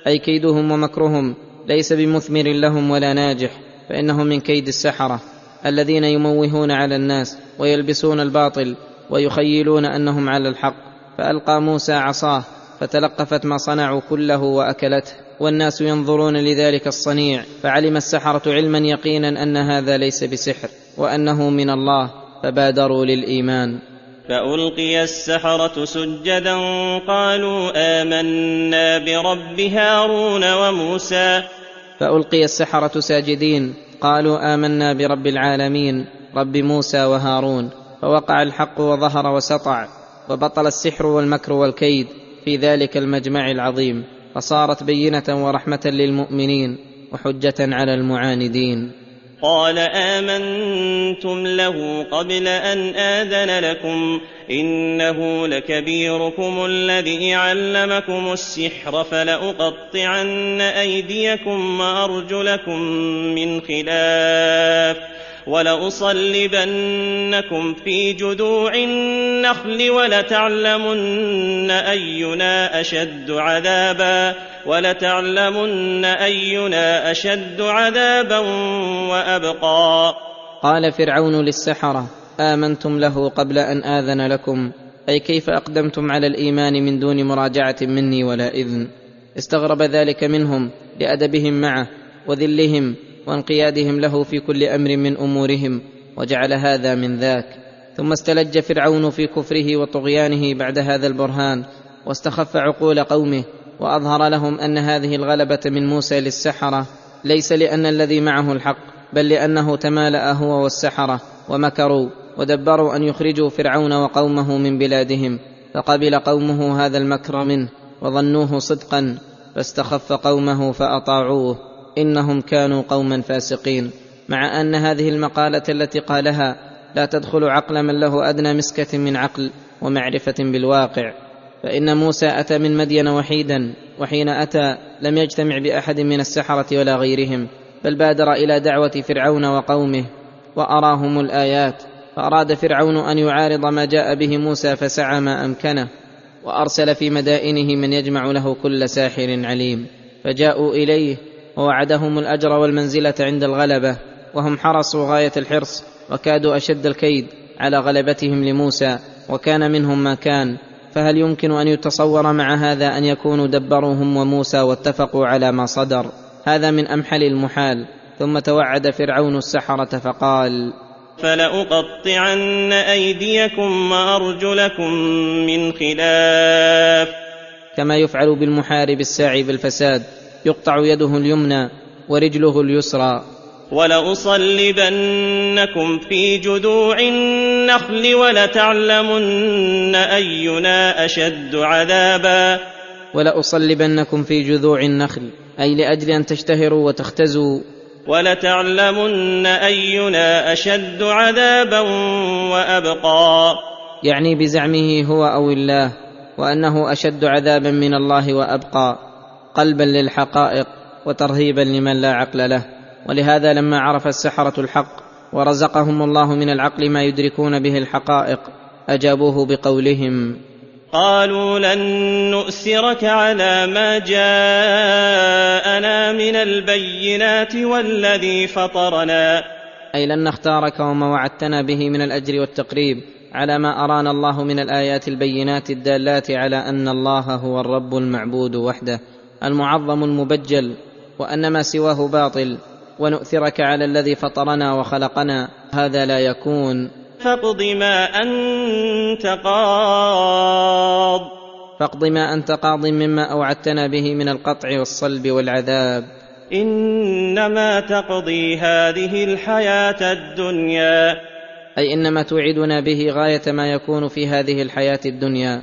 أي كيدهم ومكرهم ليس بمثمر لهم ولا ناجح فانه من كيد السحرة الذين يموهون على الناس ويلبسون الباطل ويخيلون أنهم على الحق. فألقى موسى عصاه فتلقفت ما صنعوا كله وأكلته. والناس ينظرون لذلك الصنيع فعلم السحرة علما يقينا أن هذا ليس بسحر وأنه من الله فبادروا للإيمان. فألقي السحرة سجدا قالوا آمنا برب هارون وموسى. فألقي السحرة ساجدين قالوا آمنا برب العالمين رب موسى وهارون. فوقع الحق وظهر وسطع وبطل السحر والمكر والكيد في ذلك المجمع العظيم. فصارت بينة ورحمة للمؤمنين وحجة على المعاندين. قال آمنتم له قبل أن آذن لكم إنه لكبيركم الذي علمكم السحر فلأقطعن أيديكم وأرجلكم من خلاف. ولأصلبنكم في جذوع النخل ولتعلمن أينا أشد عذابا ولتعلمن أينا أشد عذابا وأبقى. قال فرعون للسحرة آمنتم له قبل أن آذن لكم. أي كيف أقدمتم على الإيمان من دون مراجعة مني ولا إذن؟ استغرب ذلك منهم لأدبهم معه وذلهم وانقيادهم له في كل أمر من أمورهم وجعل هذا من ذاك. ثم استلج فرعون في كفره وطغيانه بعد هذا البرهان واستخف عقول قومه وأظهر لهم أن هذه الغلبة من موسى للسحرة ليس لأن الذي معه الحق بل لأنه تمالأ هو والسحرة ومكروا ودبروا أن يخرجوا فرعون وقومه من بلادهم. فقبل قومه هذا المكر منه وظنوه صدقا فاستخف قومه فأطاعوه. إنهم كانوا قوما فاسقين. مع أن هذه المقالة التي قالها لا تدخل عقل من له أدنى مسكة من عقل ومعرفة بالواقع. فإن موسى أتى من مدين وحيدا وحين أتى لم يجتمع بأحد من السحرة ولا غيرهم بل بادر إلى دعوة فرعون وقومه وأراهم الآيات. فأراد فرعون أن يعارض ما جاء به موسى فسعى ما أمكنه وأرسل في مدائنه من يجمع له كل ساحر عليم. فجاءوا إليه ووعدهم الأجر والمنزلة عند الغلبة وهم حرصوا غاية الحرص وكادوا أشد الكيد على غلبتهم لموسى وكان منهم ما كان. فهل يمكن أن يتصور مع هذا أن يكونوا دبروا هم وموسى واتفقوا على ما صدر؟ هذا من أمحل المحال. ثم توعد فرعون السحرة فقال فلأقطعن أيديكم وأرجلكم من خلاف. كما يفعل بالمحارب الساعي بالفساد. يقطع يده اليمنى ورجله اليسرى. ولأصلبنكم في جذوع النخل ولتعلمن أينا أشد عذابا. ولأصلبنكم في جذوع النخل أي لأجل أن تشتهروا وتختزوا. ولتعلمن أينا أشد عذابا وأبقى. يعني بزعمه هو أو الله وأنه أشد عذابا من الله وأبقى. قلبا للحقائق وترهيبا لمن لا عقل له. ولهذا لما عرف السحرة الحق ورزقهم الله من العقل ما يدركون به الحقائق أجابوه بقولهم قالوا لن نؤثرك على ما جاءنا من البينات والذي فطرنا. أي لن نختارك وما وعدتنا به من الأجر والتقريب على ما أرانا الله من الآيات البينات الدالات على أن الله هو الرب المعبود وحده. المعظم المبجل وان ما سواه باطل ونؤثرك على الذي فطرنا وخلقنا هذا لا يكون. فاقض ما أنت قاض. فاقض ما أنت قاض مما أوعدتنا به من القطع والصلب والعذاب. إنما تقضي هذه الحياة الدنيا. أي إنما توعدنا به غاية ما يكون في هذه الحياة الدنيا.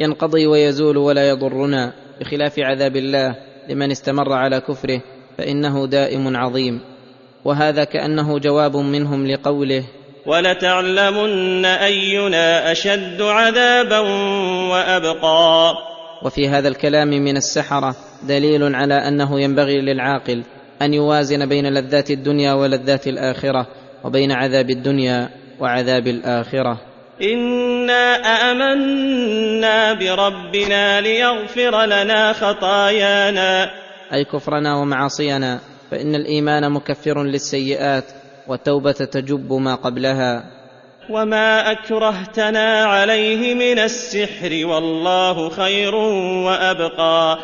ينقضي ويزول ولا يضرنا. بخلاف عذاب الله لمن استمر على كفره فإنه دائم عظيم. وهذا كأنه جواب منهم لقوله ولتعلمن أينا أشد عذابا وأبقى. وفي هذا الكلام من السحرة دليل على أنه ينبغي للعاقل أن يوازن بين لذات الدنيا ولذات الآخرة وبين عذاب الدنيا وعذاب الآخرة. انا امنا بربنا ليغفر لنا خطايانا. أي كفرنا ومعاصينا فإن الإيمان مكفر للسيئات والتوبة تجب ما قبلها. وما اكرهتنا عليه من السحر والله خير وابقى.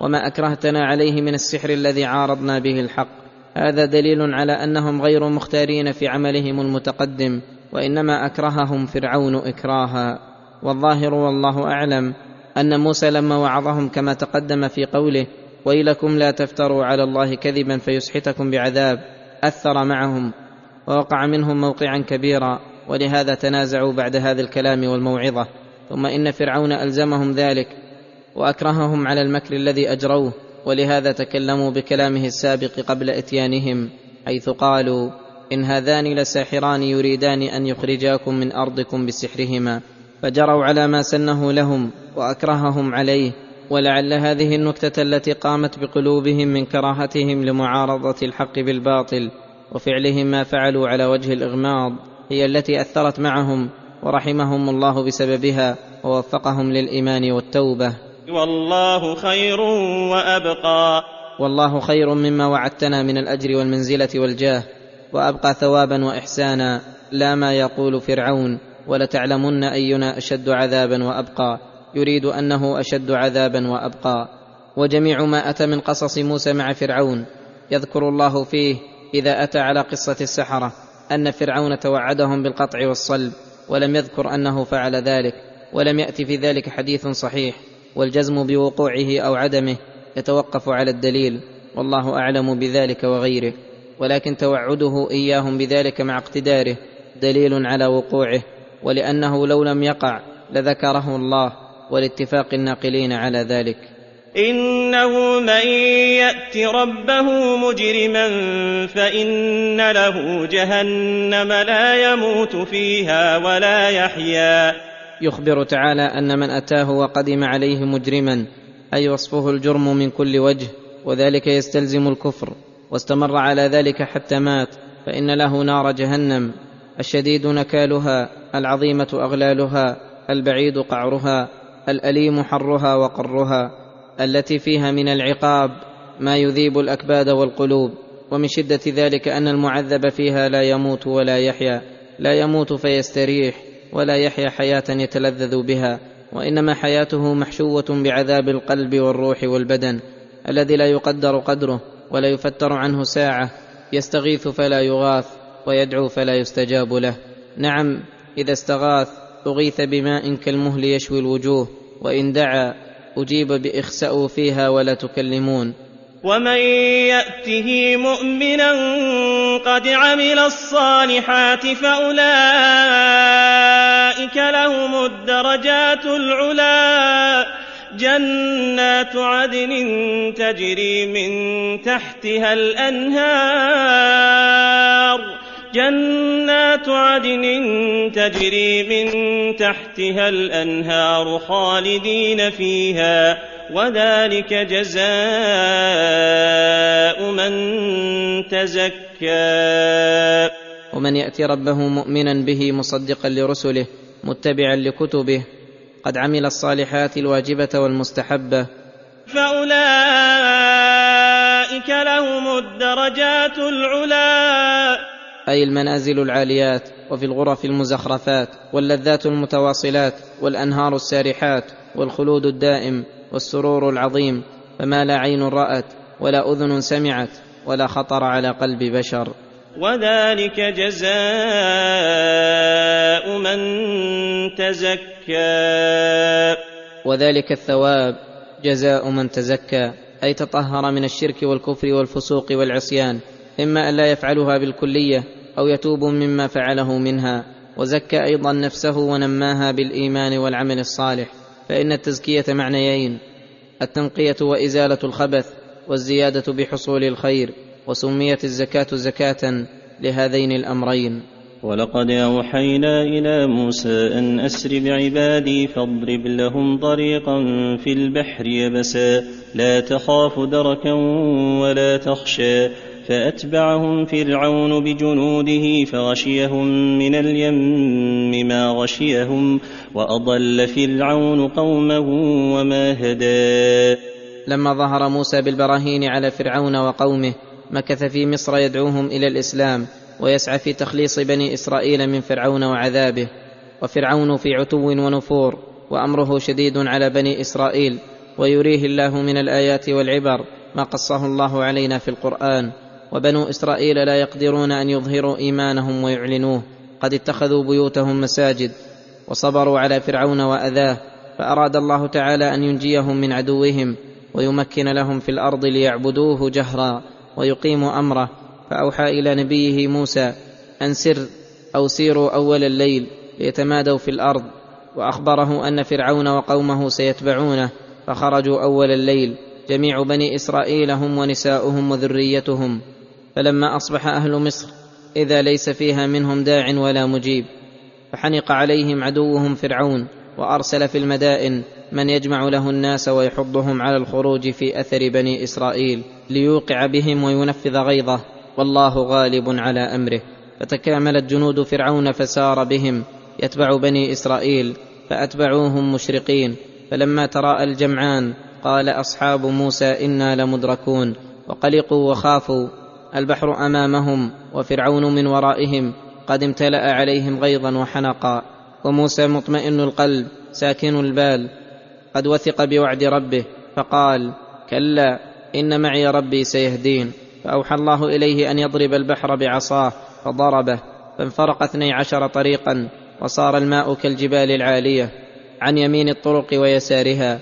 وما اكرهتنا عليه من السحر الذي عارضنا به الحق. هذا دليل على أنهم غير مختارين في عملهم المتقدم. وإنما أكرههم فرعون إكراها. والظاهر والله أعلم أن موسى لما وعظهم كما تقدم في قوله ويلكم لا تفتروا على الله كذبا فيسحتكم بعذاب أثر معهم ووقع منهم موقعا كبيرا. ولهذا تنازعوا بعد هذا الكلام والموعظة. ثم إن فرعون ألزمهم ذلك وأكرههم على المكر الذي أجروه. ولهذا تكلموا بكلامه السابق قبل إتيانهم حيث قالوا إن هذان لساحران يريدان أن يخرجاكم من أرضكم بسحرهما فجروا على ما سنه لهم وأكرههم عليه ولعل هذه النكتة التي قامت بقلوبهم من كراهتهم لمعارضة الحق بالباطل وفعلهم ما فعلوا على وجه الإغماض هي التي أثرت معهم ورحمهم الله بسببها ووفقهم للإيمان والتوبة. والله خير وأبقى. والله خير مما وعدتنا من الأجر والمنزلة والجاه. وأبقى ثوابا وإحسانا لا ما يقول فرعون ولتعلمن أينا أشد عذابا وأبقى. يريد أنه أشد عذابا وأبقى. وجميع ما أتى من قصص موسى مع فرعون يذكر الله فيه إذا أتى على قصة السحرة أن فرعون توعدهم بالقطع والصلب ولم يذكر أنه فعل ذلك ولم يأت في ذلك حديث صحيح. والجزم بوقوعه أو عدمه يتوقف على الدليل والله أعلم بذلك وغيره. ولكن توعده إياهم بذلك مع اقتداره دليل على وقوعه ولأنه لو لم يقع لذكره الله ولاتفاق الناقلين على ذلك. إنه من يأت ربه مجرما فإن له جهنم لا يموت فيها ولا يحيا. يخبر تعالى أن من أتاه وقدم عليه مجرما أي وصفه الجرم من كل وجه وذلك يستلزم الكفر. واستمر على ذلك حتى مات فإن له نار جهنم. الشديد نكالها العظيمة أغلالها البعيد قعرها الأليم حرها وقرها التي فيها من العقاب ما يذيب الأكباد والقلوب. ومن شدة ذلك أن المعذب فيها لا يموت ولا يحيا. لا يموت فيستريح ولا يحيا حياة يتلذذ بها. وإنما حياته محشوة بعذاب القلب والروح والبدن الذي لا يقدر قدره. ولا يفتر عنه ساعة يستغيث فلا يغاث ويدعو فلا يستجاب له. نعم إذا استغاث أغيث بماء كالمهل يشوي الوجوه وإن دعا أجيب باخسأوا فيها ولا تكلمون. ومن يأته مؤمنا قد عمل الصالحات فأولئك لهم الدرجات العلى جنات عدن تجري من تحتها الأنهار. جنات عدن تجري من تحتها الأنهار خالدين فيها وذلك جزاء من تزكى. ومن يات ربه مؤمنا به مصدقا لرسله متبعا لكتبه قد عمل الصالحات الواجبة والمستحبة. فأولئك لهم الدرجات العلى أي المنازل العاليات وفي الغرف المزخرفات واللذات المتواصلات والأنهار السارحات والخلود الدائم والسرور العظيم فما لا عين رأت ولا أذن سمعت ولا خطر على قلب بشر. وذلك جزاء من تزكى. وذلك الثواب جزاء من تزكى أي تطهر من الشرك والكفر والفسوق والعصيان إما أن لا يفعلها بالكلية أو يتوب مما فعله منها. وزكى أيضا نفسه ونماها بالإيمان والعمل الصالح. فإن التزكية معنيين التنقية وإزالة الخبث والزيادة بحصول الخير. وسميت الزكاة زكاة لهذين الأمرين. ولقد أوحينا إلى موسى أن أسر بعبادي فاضرب لهم طريقا في البحر يبسا. لا تخاف دركا ولا تخشى. فأتبعهم فرعون بجنوده فغشيهم من اليم ما غشيهم. وأضل فرعون قومه وما هدى. لما ظهر موسى بالبراهين على فرعون وقومه مكث في مصر يدعوهم إلى الإسلام ويسعى في تخليص بني إسرائيل من فرعون وعذابه. وفرعون في عتو ونفور وأمره شديد على بني إسرائيل. ويريه الله من الآيات والعبر ما قصه الله علينا في القرآن. وبنو إسرائيل لا يقدرون أن يظهروا إيمانهم ويعلنوه. قد اتخذوا بيوتهم مساجد وصبروا على فرعون وأذاه. فأراد الله تعالى أن ينجيهم من عدوهم ويمكن لهم في الأرض ليعبدوه جهرا. ويقيموا أمره. فأوحى إلى نبيه موسى أن سر أو سيروا أول الليل ليتمادوا في الأرض. وأخبره أن فرعون وقومه سيتبعونه. فخرجوا أول الليل. جميع بني إسرائيل هم ونساؤهم وذريتهم. فلما أصبح أهل مصر إذا ليس فيها منهم داع ولا مجيب. فحنق عليهم عدوهم فرعون. وأرسل في المدائن من يجمع له الناس ويحضهم على الخروج في أثر بني إسرائيل ليوقع بهم وينفذ غيظه والله غالب على أمره. فتكاملت جنود فرعون فسار بهم. يتبع بني إسرائيل فأتبعوهم مشرقين. فلما تراءى الجمعان قال أصحاب موسى إنا لمدركون. وقلقوا وخافوا. البحر أمامهم وفرعون من ورائهم. قد امتلأ عليهم غيظا وحنقا. وموسى مطمئن القلب ساكن البال. قد وثق بوعد ربه فقال كلا إن معي ربي سيهدين. فأوحى الله إليه أن يضرب البحر بعصاه فضربه فانفرق اثني عشر طريقا وصار الماء كالجبال العالية عن يمين الطرق ويسارها.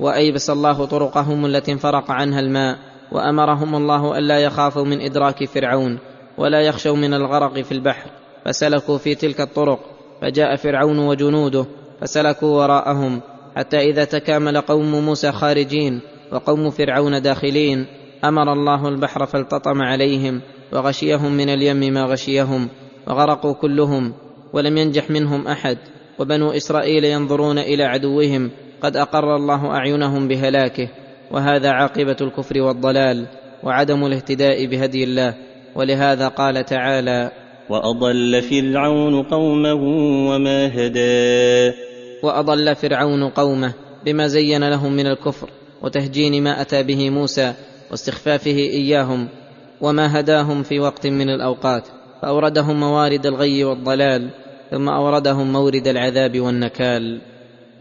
وأيبس الله طرقهم التي انفرق عنها الماء وأمرهم الله ألا يخافوا من إدراك فرعون ولا يخشوا من الغرق في البحر. فسلكوا في تلك الطرق. فجاء فرعون وجنوده فسلكوا وراءهم حتى إذا تكامل قوم موسى خارجين وقوم فرعون داخلين أمر الله البحر فالتطم عليهم وغشيهم من اليم ما غشيهم وغرقوا كلهم ولم ينجح منهم أحد وبنو إسرائيل ينظرون إلى عدوهم قد أقر الله أعينهم بهلاكه وهذا عاقبة الكفر والضلال وعدم الاهتداء بهدي الله ولهذا قال تعالى وأضل فرعون قومه وما هدى. وأضل فرعون قومه بما زين لهم من الكفر وتهجين ما أتى به موسى واستخفافه إياهم وما هداهم في وقت من الأوقات. فأوردهم موارد الغي والضلال ثم أوردهم مورد العذاب والنكال.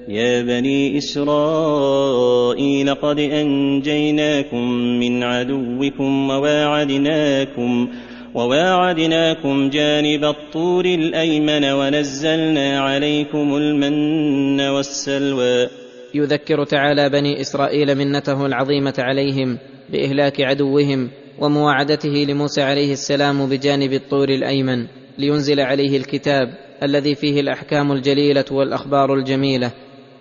يا بني إسرائيل قد أنجيناكم من عدوكم وواعدناكم وواعدناكم جانب الطور الأيمن ونزلنا عليكم المن والسلوى. يذكر تعالى بني إسرائيل منته العظيمة عليهم بإهلاك عدوهم ومواعدته لموسى عليه السلام بجانب الطور الأيمن لينزل عليه الكتاب الذي فيه الأحكام الجليلة والأخبار الجميلة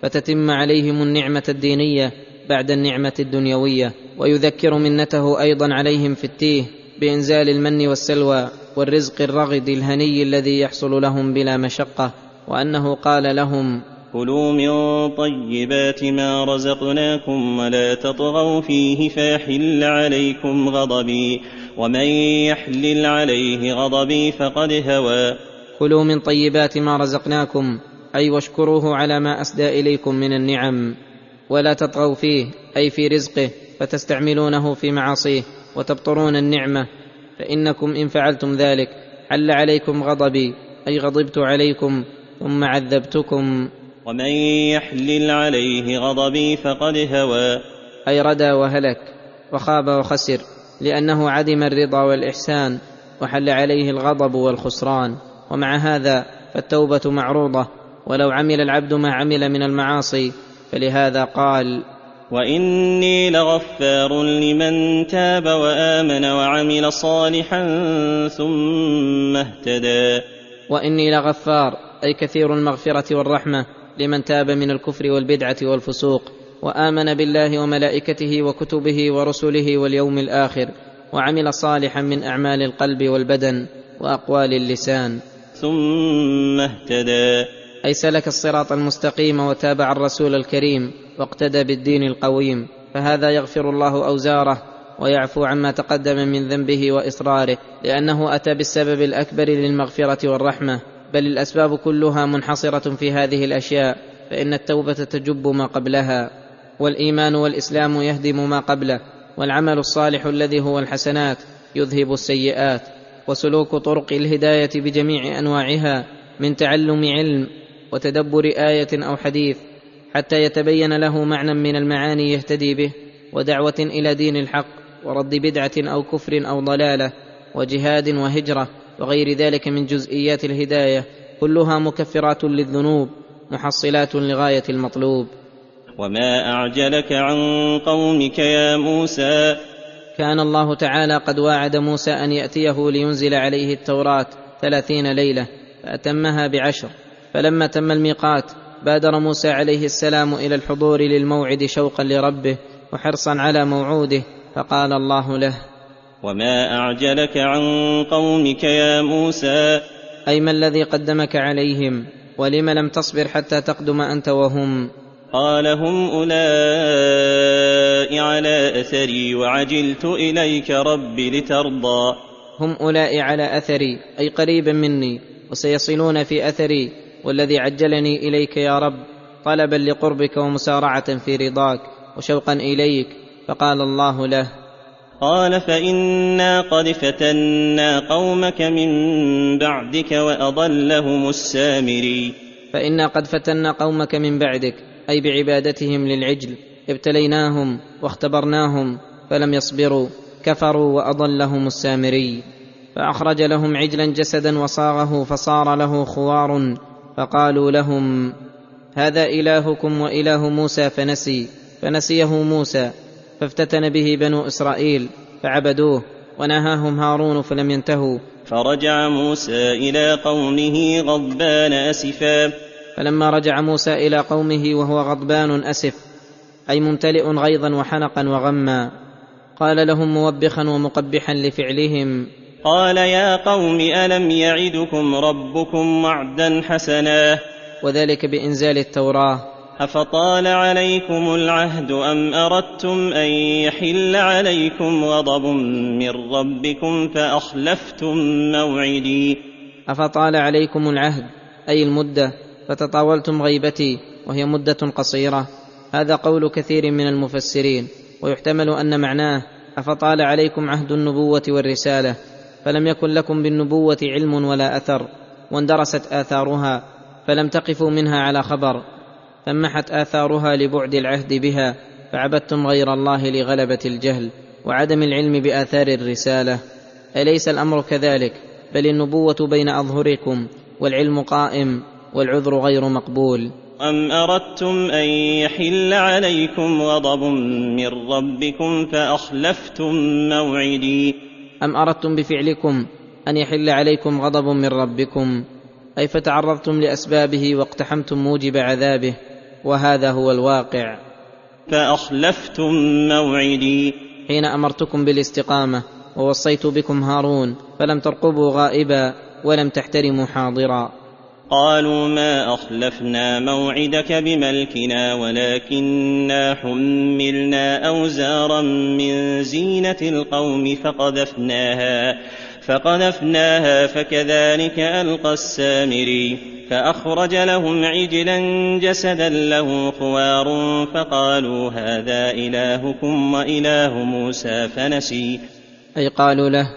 فتتم عليهم النعمة الدينية بعد النعمة الدنيوية ويذكر منته أيضا عليهم في التيه بإنزال المن والسلوى والرزق الرغد الهني الذي يحصل لهم بلا مشقة وأنه قال لهم كلوا من طيبات ما رزقناكم ولا تطغوا فيه فيحل عليكم غضبي ومن يحلل عليه غضبي فقد هوى. كلوا من طيبات ما رزقناكم أي واشكروه على ما أسدى إليكم من النعم ولا تطغوا فيه أي في رزقه فتستعملونه في معاصيه. وتبطرون النعمة فإنكم إن فعلتم ذلك حل عليكم غضبي أي غضبت عليكم ثم عذبتكم. ومن يحلل عليه غضبي فقد هوى. أي ردى وهلك وخاب وخسر لأنه عدم الرضا والإحسان وحل عليه الغضب والخسران. ومع هذا فالتوبة معروضة ولو عمل العبد ما عمل من المعاصي فلهذا قال واني لغفار لمن تاب وامن وعمل صالحا ثم اهتدى. واني لغفار أي كثير المغفرة والرحمة لمن تاب من الكفر والبدعة والفسوق وآمن بالله وملائكته وكتبه ورسله واليوم الآخر وعمل صالحا من أعمال القلب والبدن وأقوال اللسان. ثم اهتدى. اي سلك الصراط المستقيم وتابع الرسول الكريم؟ واقتدى بالدين القويم فهذا يغفر الله أوزاره ويعفو عما تقدم من ذنبه وإصراره لأنه أتى بالسبب الأكبر للمغفرة والرحمة بل الأسباب كلها منحصرة في هذه الأشياء فإن التوبة تجب ما قبلها والإيمان والإسلام يهدم ما قبله والعمل الصالح الذي هو الحسنات يذهب السيئات وسلوك طرق الهداية بجميع أنواعها من تعلم علم وتدبر آية أو حديث حتى يتبين له معنى من المعاني يهتدي به ودعوة إلى دين الحق ورد بدعة أو كفر أو ضلالة وجهاد وهجرة وغير ذلك من جزئيات الهداية كلها مكفرات للذنوب محصلات لغاية المطلوب. وما أعجلك عن قومك يا موسى؟ كان الله تعالى قد واعد موسى أن يأتيه لينزل عليه التوراة ثلاثين ليلة فأتمها بعشر فلما تم الميقات بادر موسى عليه السلام إلى الحضور للموعد شوقا لربه وحرصا على موعوده فقال الله له وما أعجلك عن قومك يا موسى؟ أي ما الذي قدمك عليهم؟ ولم لم تصبر حتى تقدم أنت وهم؟ قال هم أولئك على أثري وعجلت إليك رب لترضى. هم أولئك على أثري أي قريبا مني وسيصلون في أثري والذي عجلني إليك يا رب طلبا لقربك ومسارعة في رضاك وشوقا إليك فقال الله له. قال فإنا قد فتنا قومك من بعدك وأضلهم السامري. فإنا قد فتنا قومك من بعدك أي بعبادتهم للعجل ابتليناهم واختبرناهم فلم يصبروا كفروا وأضلهم السامري. فأخرج لهم عجلا جسدا وصاغه فصار له خوار فقالوا لهم هذا إلهكم وإله موسى فنسي فنسيه موسى فافتتن به بنو إسرائيل فعبدوه ونهاهم هارون فلم ينتهوا. فرجع موسى إلى قومه غضبان أسفا. فلما رجع موسى إلى قومه وهو غضبان أسف أي ممتلئ غيظا وحنقا وغما قال لهم موبخا ومقبحا لفعلهم قال يا قوم ألم يعدكم ربكم وعدا حسنا؟ وذلك بإنزال التوراة. أفطال عليكم العهد أم أردتم أن يحل عليكم غضب من ربكم فأخلفتم موعدي؟ أفطال عليكم العهد أي المدة فتطاولتم غيبتي وهي مدة قصيرة. هذا قول كثير من المفسرين ويحتمل أن معناه أفطال عليكم عهد النبوة والرسالة. فلم يكن لكم بالنبوة علم ولا أثر واندرست آثارها فلم تقفوا منها على خبر فمحت آثارها لبعد العهد بها فعبدتم غير الله لغلبة الجهل وعدم العلم بآثار الرسالة. أليس الأمر كذلك؟ بل النبوة بين أظهركم والعلم قائم والعذر غير مقبول. أم أردتم أن يحل عليكم غضب من ربكم فأخلفتم موعدي؟ أم أردتم بفعلكم أن يحل عليكم غضب من ربكم؟ أي فتعرضتم لأسبابه واقتحمتم موجب عذابه؟ وهذا هو الواقع. فأخلفتم موعدي. حين أمرتكم بالاستقامة ووصيت بكم هارون فلم ترقبوا غائبا ولم تحترموا حاضرا. قالوا ما أخلفنا موعدك بملكنا ولكنا حملنا أوزارا من زينة القوم فقذفناها فقذفناها فكذلك ألقى السامري فأخرج لهم عجلا جسدا له خوار فقالوا هذا إلهكم وإله موسى فنسي. أي قالوا له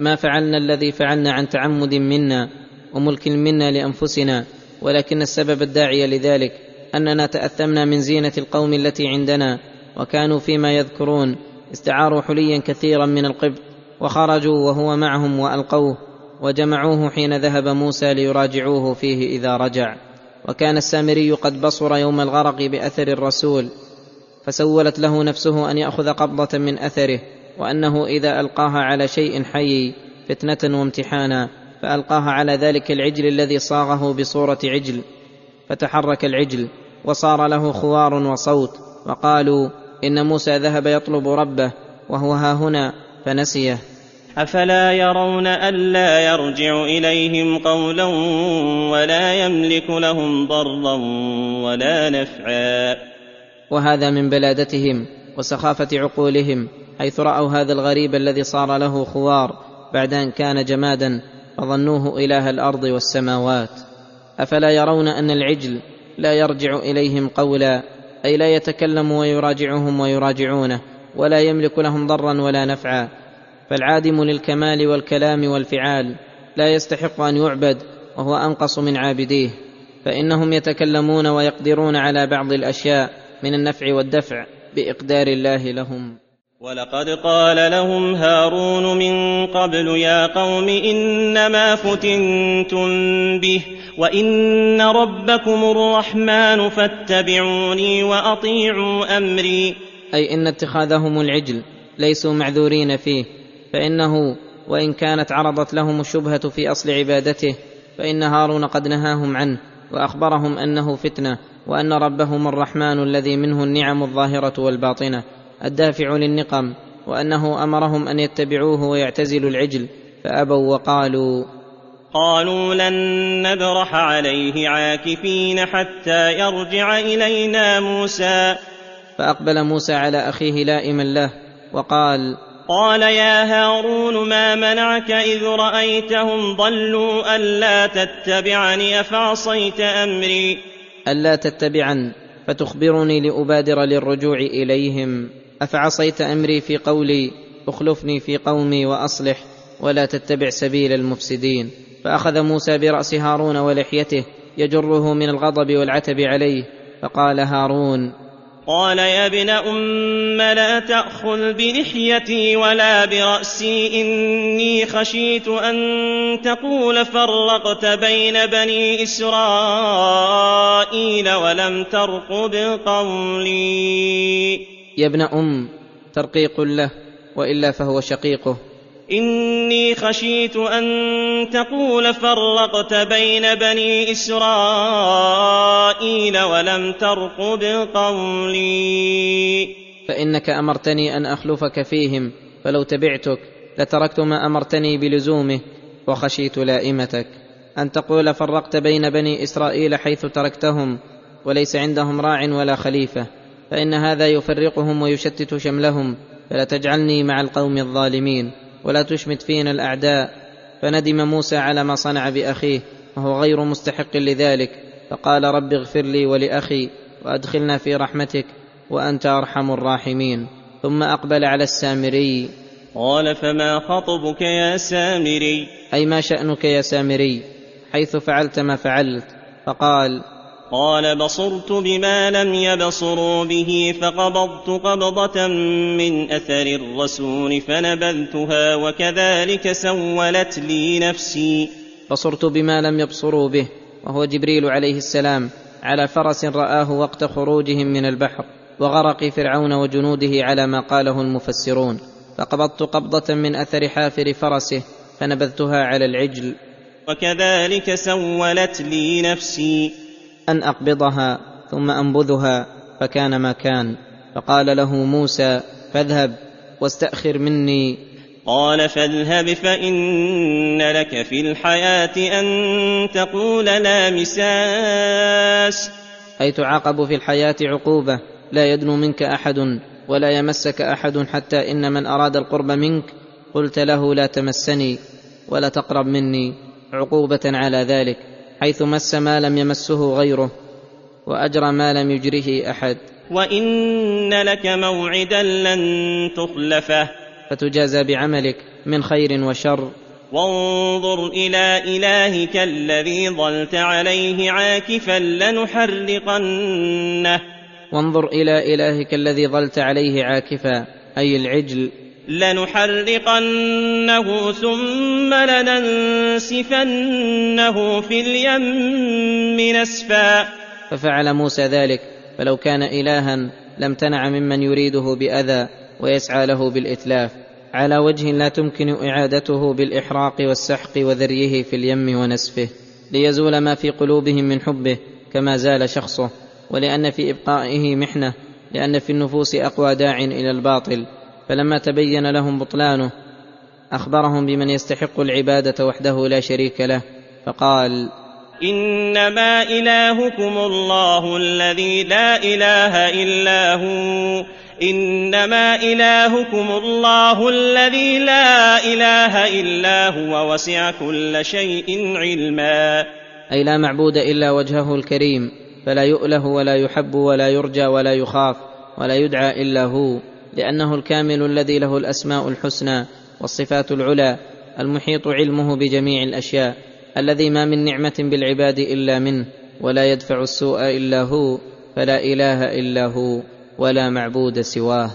ما فعلنا الذي فعلنا عن تعمد منا؟ وملك منا لأنفسنا ولكن السبب الداعي لذلك أننا تأثمنا من زينة القوم التي عندنا وكانوا فيما يذكرون استعاروا حليا كثيرا من القبط وخرجوا وهو معهم وألقوه وجمعوه حين ذهب موسى ليراجعوه فيه إذا رجع. وكان السامري قد بصر يوم الغرق بأثر الرسول فسولت له نفسه أن يأخذ قبضة من أثره وأنه إذا ألقاها على شيء حي فتنة وامتحانا. فألقاها على ذلك العجل الذي صاغه بصورة عجل فتحرك العجل وصار له خوار وصوت وقالوا إن موسى ذهب يطلب ربه وهو ها هنا فنسيه. أفلا يرون ألا يرجع إليهم قولا ولا يملك لهم ضرا ولا نفعا. وهذا من بلادتهم وسخافة عقولهم حيث رأوا هذا الغريب الذي صار له خوار بعد أن كان جمادا فظنوه إله الأرض والسماوات. أفلا يرون أن العجل لا يرجع إليهم قولا أي لا يتكلم ويراجعهم ويراجعونه ولا يملك لهم ضرا ولا نفعا. فالعادم للكمال والكلام والفعال لا يستحق أن يعبد وهو أنقص من عابديه. فإنهم يتكلمون ويقدرون على بعض الأشياء من النفع والدفع بإقدار الله لهم. ولقد قال لهم هارون من قبل يا قوم إنما فتنتم به وإن ربكم الرحمن فاتبعوني وأطيعوا أمري أي إن اتخاذهم العجل ليسوا معذورين فيه فإنه وإن كانت عرضت لهم الشبهة في أصل عبادته فإن هارون قد نهاهم عنه وأخبرهم أنه فتنة وأن ربهم الرحمن الذي منه النعم الظاهرة والباطنة. الدافع للنقم وأنه أمرهم أن يتبعوه ويعتزلوا العجل فأبوا وقالوا قالوا لن نبرح عليه عاكفين حتى يرجع إلينا موسى. فأقبل موسى على أخيه لائما له وقال قال يا هارون ما منعك إذ رأيتهم ضلوا ألا تتبعني أفعصيت أمري؟ ألا تتبعن فتخبرني لأبادر للرجوع إليهم. أفعصيت أمري في قولي أخلفني في قومي وأصلح ولا تتبع سبيل المفسدين. فأخذ موسى برأس هارون ولحيته يجره من الغضب والعتب عليه فقال هارون قال يا ابن أم لا تأخذ بلحيتي ولا برأسي إني خشيت أن تقول فرقت بين بني إسرائيل ولم ترقب قولي يا ابن أم ترقيق له وإلا فهو شقيقه. إني خشيت أن تقول فرقت بين بني إسرائيل ولم ترقب قولي فإنك أمرتني أن أخلفك فيهم فلو تبعتك لتركت ما أمرتني بلزومه وخشيت لائمتك. أن تقول فرقت بين بني إسرائيل حيث تركتهم وليس عندهم راع ولا خليفة. فإن هذا يفرقهم ويشتت شملهم فلا تجعلني مع القوم الظالمين ولا تشمت فينا الأعداء. فندم موسى على ما صنع بأخيه وهو غير مستحق لذلك. فقال رب اغفر لي ولأخي وأدخلنا في رحمتك وأنت أرحم الراحمين. ثم أقبل على السامري. قال فما خطبك يا سامري؟ أي ما شأنك يا سامري؟ حيث فعلت ما فعلت. فقال قال بصرت بما لم يبصروا به فقبضت قبضة من أثر الرسول فنبذتها وكذلك سولت لي نفسي. بصرت بما لم يبصروا به وهو جبريل عليه السلام على فرس رآه وقت خروجهم من البحر وغرق فرعون وجنوده على ما قاله المفسرون. فقبضت قبضة من أثر حافر فرسه فنبذتها على العجل. وكذلك سولت لي نفسي. أن أقبضها ثم أنبذها فكان ما كان. فقال له موسى فاذهب واستأخر مني. قال فاذهب فإن لك في الحياة أن تقول لا مساس. أي تعاقب في الحياة عقوبة لا يدنو منك أحد ولا يمسك أحد حتى إن من أراد القرب منك قلت له لا تمسني ولا تقرب مني عقوبة على ذلك. حيث مس ما لم يمسه غيره واجرى ما لم يجره أحد. وإن لك موعدا لن تخلفه. فتجازى بعملك من خير وشر. وانظر إلى إلهك الذي ظلت عليه عاكفا لنحرقنه. وانظر إلى إلهك الذي ظلت عليه عاكفا أي العجل. لنحرقنه ثم لننسفنه في اليم نسفا. ففعل موسى ذلك فلو كان إلها لامتنع ممن يريده بأذى ويسعى له بالإتلاف. على وجه لا تمكن إعادته بالإحراق والسحق وذريه في اليم ونسفه ليزول ما في قلوبهم من حبه كما زال شخصه. ولأن في إبقائه محنة لأن في النفوس أقوى داع إلى الباطل. فلما تبين لهم بطلانه أخبرهم بمن يستحق العبادة وحده لا شريك له فقال إنما إلهكم الله الذي لا إله إلا هو. إنما إلهكم الله الذي لا إله إلا هو وسع كل شيء علما. أي لا معبود إلا وجهه الكريم فلا يؤله ولا يحب ولا يرجى ولا يخاف ولا يدعى إلا هو. لأنه الكامل الذي له الأسماء الحسنى والصفات العلى المحيط علمه بجميع الأشياء الذي ما من نعمة بالعباد إلا منه ولا يدفع السوء إلا هو فلا إله إلا هو ولا معبود سواه.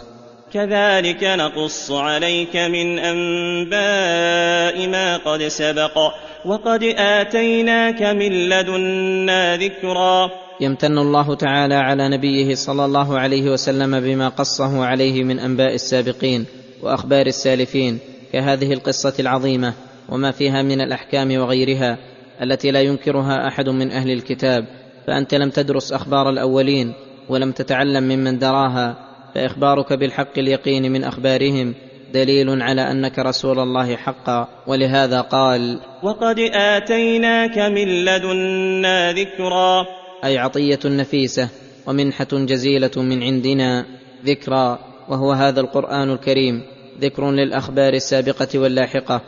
كذلك نقص عليك من أنباء ما قد سبق وقد آتيناك من لدنا ذكرا. يمتن الله تعالى على نبيه صلى الله عليه وسلم بما قصه عليه من أنباء السابقين وأخبار السالفين كهذه القصة العظيمة وما فيها من الأحكام وغيرها التي لا ينكرها أحد من أهل الكتاب فأنت لم تدرس أخبار الأولين ولم تتعلم ممن دراها فإخبارك بالحق اليقين من أخبارهم دليل على أنك رسول الله حقا ولهذا قال وقد آتيناك من لدنا ذكرا أي عطية نفيسة ومنحة جزيلة من عندنا ذكرى وهو هذا القرآن الكريم ذكر للأخبار السابقة واللاحقة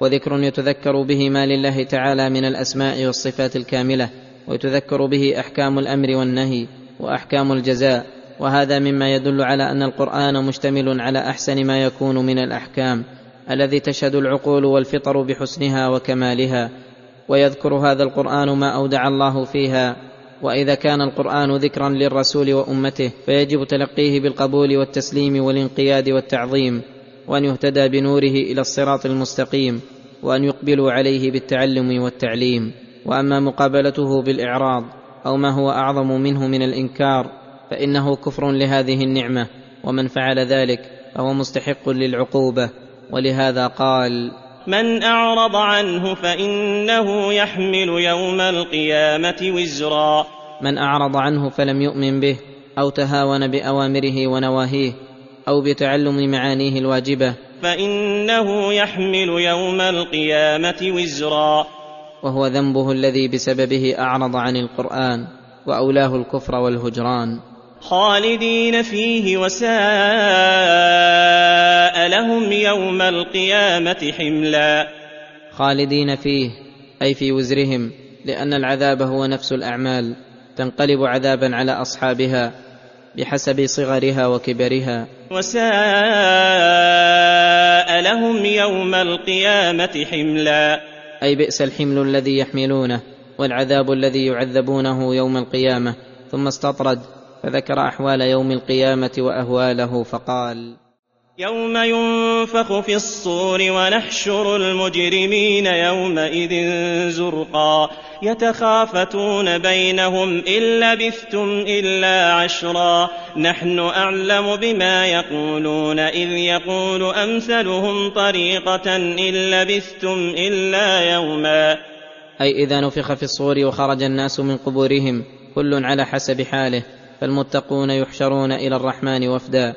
وذكر يتذكر به ما لله تعالى من الأسماء والصفات الكاملة ويتذكر به أحكام الأمر والنهي وأحكام الجزاء وهذا مما يدل على أن القرآن مشتمل على أحسن ما يكون من الأحكام الذي تشهد العقول والفطر بحسنها وكمالها ويذكر هذا القرآن ما أودع الله فيها وإذا كان القرآن ذكرا للرسول وأمته فيجب تلقيه بالقبول والتسليم والانقياد والتعظيم وأن يهتدى بنوره إلى الصراط المستقيم وأن يقبلوا عليه بالتعلم والتعليم. وأما مقابلته بالإعراض أو ما هو أعظم منه من الإنكار فإنه كفر لهذه النعمة ومن فعل ذلك فهو مستحق للعقوبة. ولهذا قال من أعرض عنه فإنه يحمل يوم القيامة وزرا. من أعرض عنه فلم يؤمن به أو تهاون بأوامره ونواهيه أو بتعلم معانيه الواجبة. فإنه يحمل يوم القيامة وزرا. وهو ذنبه الذي بسببه أعرض عن القرآن وأولاه الكفر والهجران. خالدين فيه وساء لهم يوم القيامة حملا. خالدين فيه أي في وزرهم لأن العذاب هو نفس الأعمال تنقلب عذابا على أصحابها بحسب صغرها وكبرها. وساء لهم يوم القيامة حملا. أي بئس الحمل الذي يحملونه والعذاب الذي يعذبونه يوم القيامة ثم استطرد. فذكر أحوال يوم القيامة وأهواله فقال يوم ينفخ في الصور ونحشر المجرمين يومئذ زرقا يتخافتون بينهم إن لبثتم إلا عشرا نحن أعلم بما يقولون إذ يقول أمثلهم طريقة إن لبثتم إلا يوما أي إذا نفخ في الصور وخرج الناس من قبورهم كل على حسب حاله فالمتقون يحشرون إلى الرحمن وفدا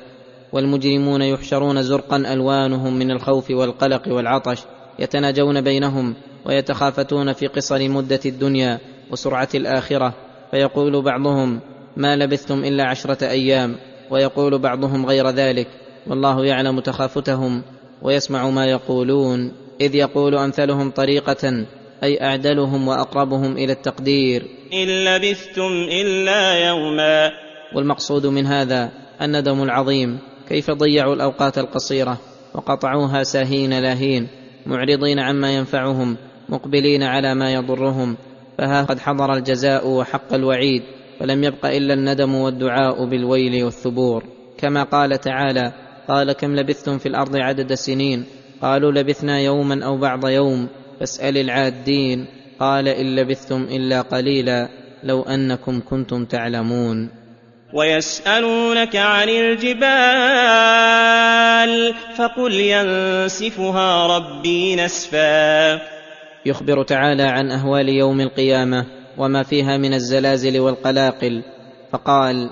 والمجرمون يحشرون زرقا ألوانهم من الخوف والقلق والعطش يتناجون بينهم ويتخافتون في قصر مدة الدنيا وسرعة الآخرة. فيقول بعضهم ما لبثتم إلا عشرة أيام ويقول بعضهم غير ذلك والله يعلم تخافتهم ويسمع ما يقولون إذ يقول أمثلهم طريقة أي أعدلهم وأقربهم إلى التقدير. إن لبثتم إلا يوما. والمقصود من هذا الندم العظيم. كيف ضيعوا الأوقات القصيرة وقطعوها ساهين لاهين معرضين عما ينفعهم مقبلين على ما يضرهم. فها قد حضر الجزاء وحق الوعيد فلم يبق إلا الندم والدعاء بالويل والثبور. كما قال تعالى قال كم لبثتم في الأرض عدد سنين؟ قالوا لبثنا يوما أو بعض يوم. فاسأل العادين قال إن لبثتم إلا قليلا لو أنكم كنتم تعلمون. ويسألونك عن الجبال فقل ينسفها ربي نسفا. يخبر تعالى عن أهوال يوم القيامة وما فيها من الزلازل والقلاقل فقال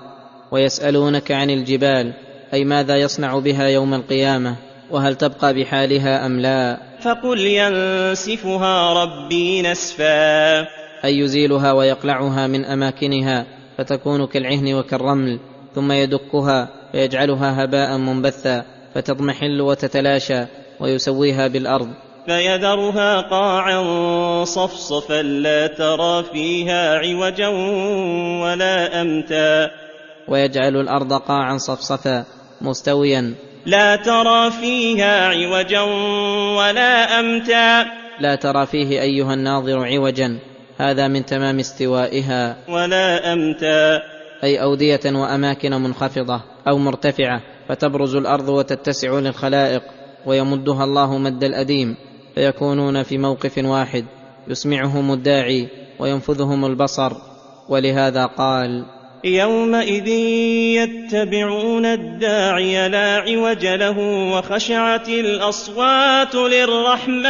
ويسألونك عن الجبال أي ماذا يصنع بها يوم القيامة وهل تبقى بحالها أم لا؟ فقل ينسفها ربي نسفا. أي يزيلها ويقلعها من أماكنها فتكون كالعهن وكالرمل ثم يدكها فيجعلها هباء منبثا فتضمحل وتتلاشى ويسويها بالأرض. فيذرها قاعا صفصفا لا ترى فيها عوجا ولا أمتا. ويجعل الأرض قاعا صفصفا مستويا لا ترى فيها عوجا ولا أمتا. لا ترى فيه أيها الناظر عوجا. هذا من تمام استوائها. ولا أمتا. أي أودية وأماكن منخفضة أو مرتفعة فتبرز الأرض وتتسع للخلائق ويمدها الله مد الأديم فيكونون في موقف واحد يسمعهم الداعي وينفذهم البصر. ولهذا قال يومئذ يتبعون الداعي لا عوج له وخشعت الأصوات للرحمن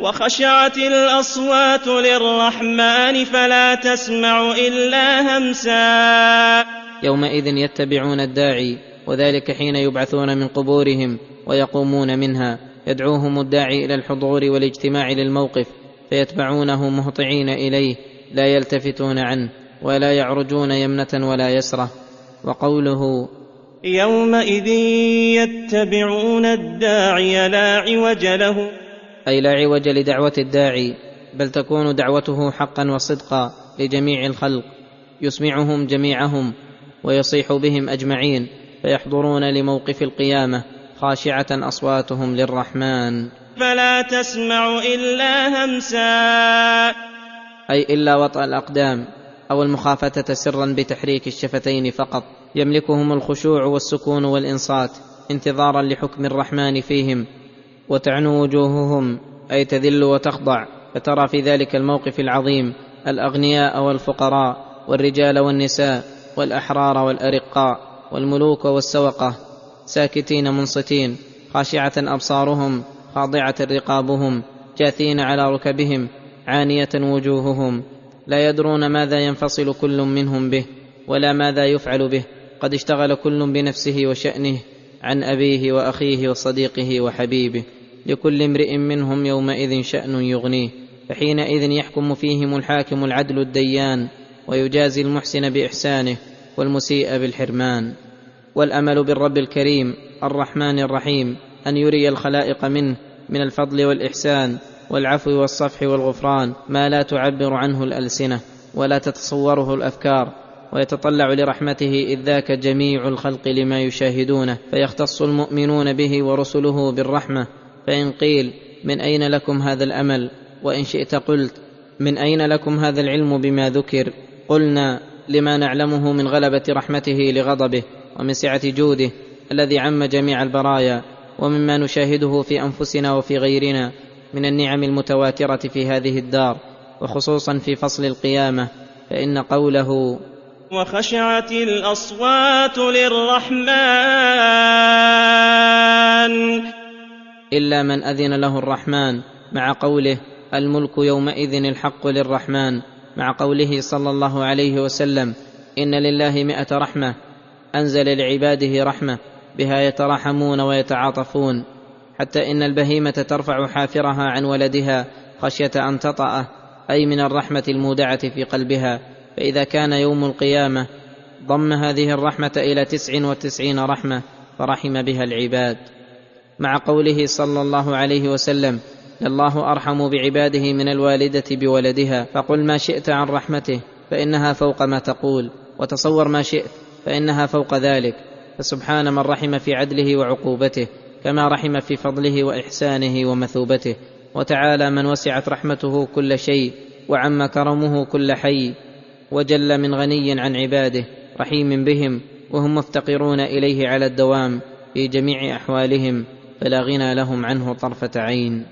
وخشعت الأصوات للرحمن فلا تسمع إلا همسا. يومئذ يتبعون الداعي وذلك حين يبعثون من قبورهم ويقومون منها. يدعوهم الداعي إلى الحضور والاجتماع للموقف فيتبعونه مهطعين إليه. لا يلتفتون عنه ولا يعرجون يمنة ولا يسرة. وقوله يومئذ يتبعون الداعي لا عوج له. أي لا عوج لدعوة الداعي بل تكون دعوته حقا وصدقا لجميع الخلق. يسمعهم جميعهم ويصيح بهم أجمعين فيحضرون لموقف القيامة خاشعة أصواتهم للرحمن. فلا تسمع إلا همسا. أي إلا وطأ الأقدام أو المخافتة سرا بتحريك الشفتين فقط. يملكهم الخشوع والسكون والإنصات انتظارا لحكم الرحمن فيهم وتعنو وجوههم أي تذل وتخضع. فترى في ذلك الموقف العظيم الأغنياء والفقراء والرجال والنساء والأحرار والأرقاء والملوك والسوقة ساكتين منصتين خاشعة أبصارهم خاضعة رقابهم جاثين على ركبهم. عانية وجوههم لا يدرون ماذا ينفصل كل منهم به ولا ماذا يفعل به. قد اشتغل كل بنفسه وشأنه عن أبيه وأخيه وصديقه وحبيبه. لكل امرئ منهم يومئذ شأن يغنيه. فحينئذ يحكم فيهم الحاكم العدل الديان ويجازي المحسن بإحسانه والمسيء بالحرمان. والأمل بالرب الكريم الرحمن الرحيم أن يري الخلائق منه من الفضل والإحسان. والعفو والصفح والغفران ما لا تعبر عنه الألسنة ولا تتصوره الأفكار ويتطلع لرحمته إذ ذاك جميع الخلق لما يشاهدونه فيختص المؤمنون به ورسله بالرحمة فإن قيل من أين لكم هذا الأمل وإن شئت قلت من أين لكم هذا العلم بما ذكر قلنا لما نعلمه من غلبة رحمته لغضبه ومن سعة جوده الذي عم جميع البرايا ومما نشاهده في أنفسنا وفي غيرنا من النعم المتواترة في هذه الدار وخصوصا في فصل القيامة فإن قوله وخشعت الأصوات للرحمن. إلا من أذن له الرحمن مع قوله الملك يومئذ الحق للرحمن مع قوله صلى الله عليه وسلم إن لله مائه رحمة أنزل لعباده رحمة بها يتراحمون ويتعاطفون. حتى إن البهيمة ترفع حافرها عن ولدها خشية أن تطأه أي من الرحمة المودعة في قلبها. فإذا كان يوم القيامة ضم هذه الرحمة إلى تسع وتسعين رحمة فرحم بها العباد. مع قوله صلى الله عليه وسلم الله أرحم بعباده من الوالدة بولدها فقل ما شئت عن رحمته فإنها فوق ما تقول وتصور ما شئت فإنها فوق ذلك فسبحان من رحم في عدله وعقوبته. كما رحم في فضله وإحسانه ومثوبته. وتعالى من وسعت رحمته كل شيء وعم كرمه كل حي وجل من غني عن عباده رحيم بهم وهم مفتقرون إليه على الدوام في جميع أحوالهم فلا غنى لهم عنه طرفة عين.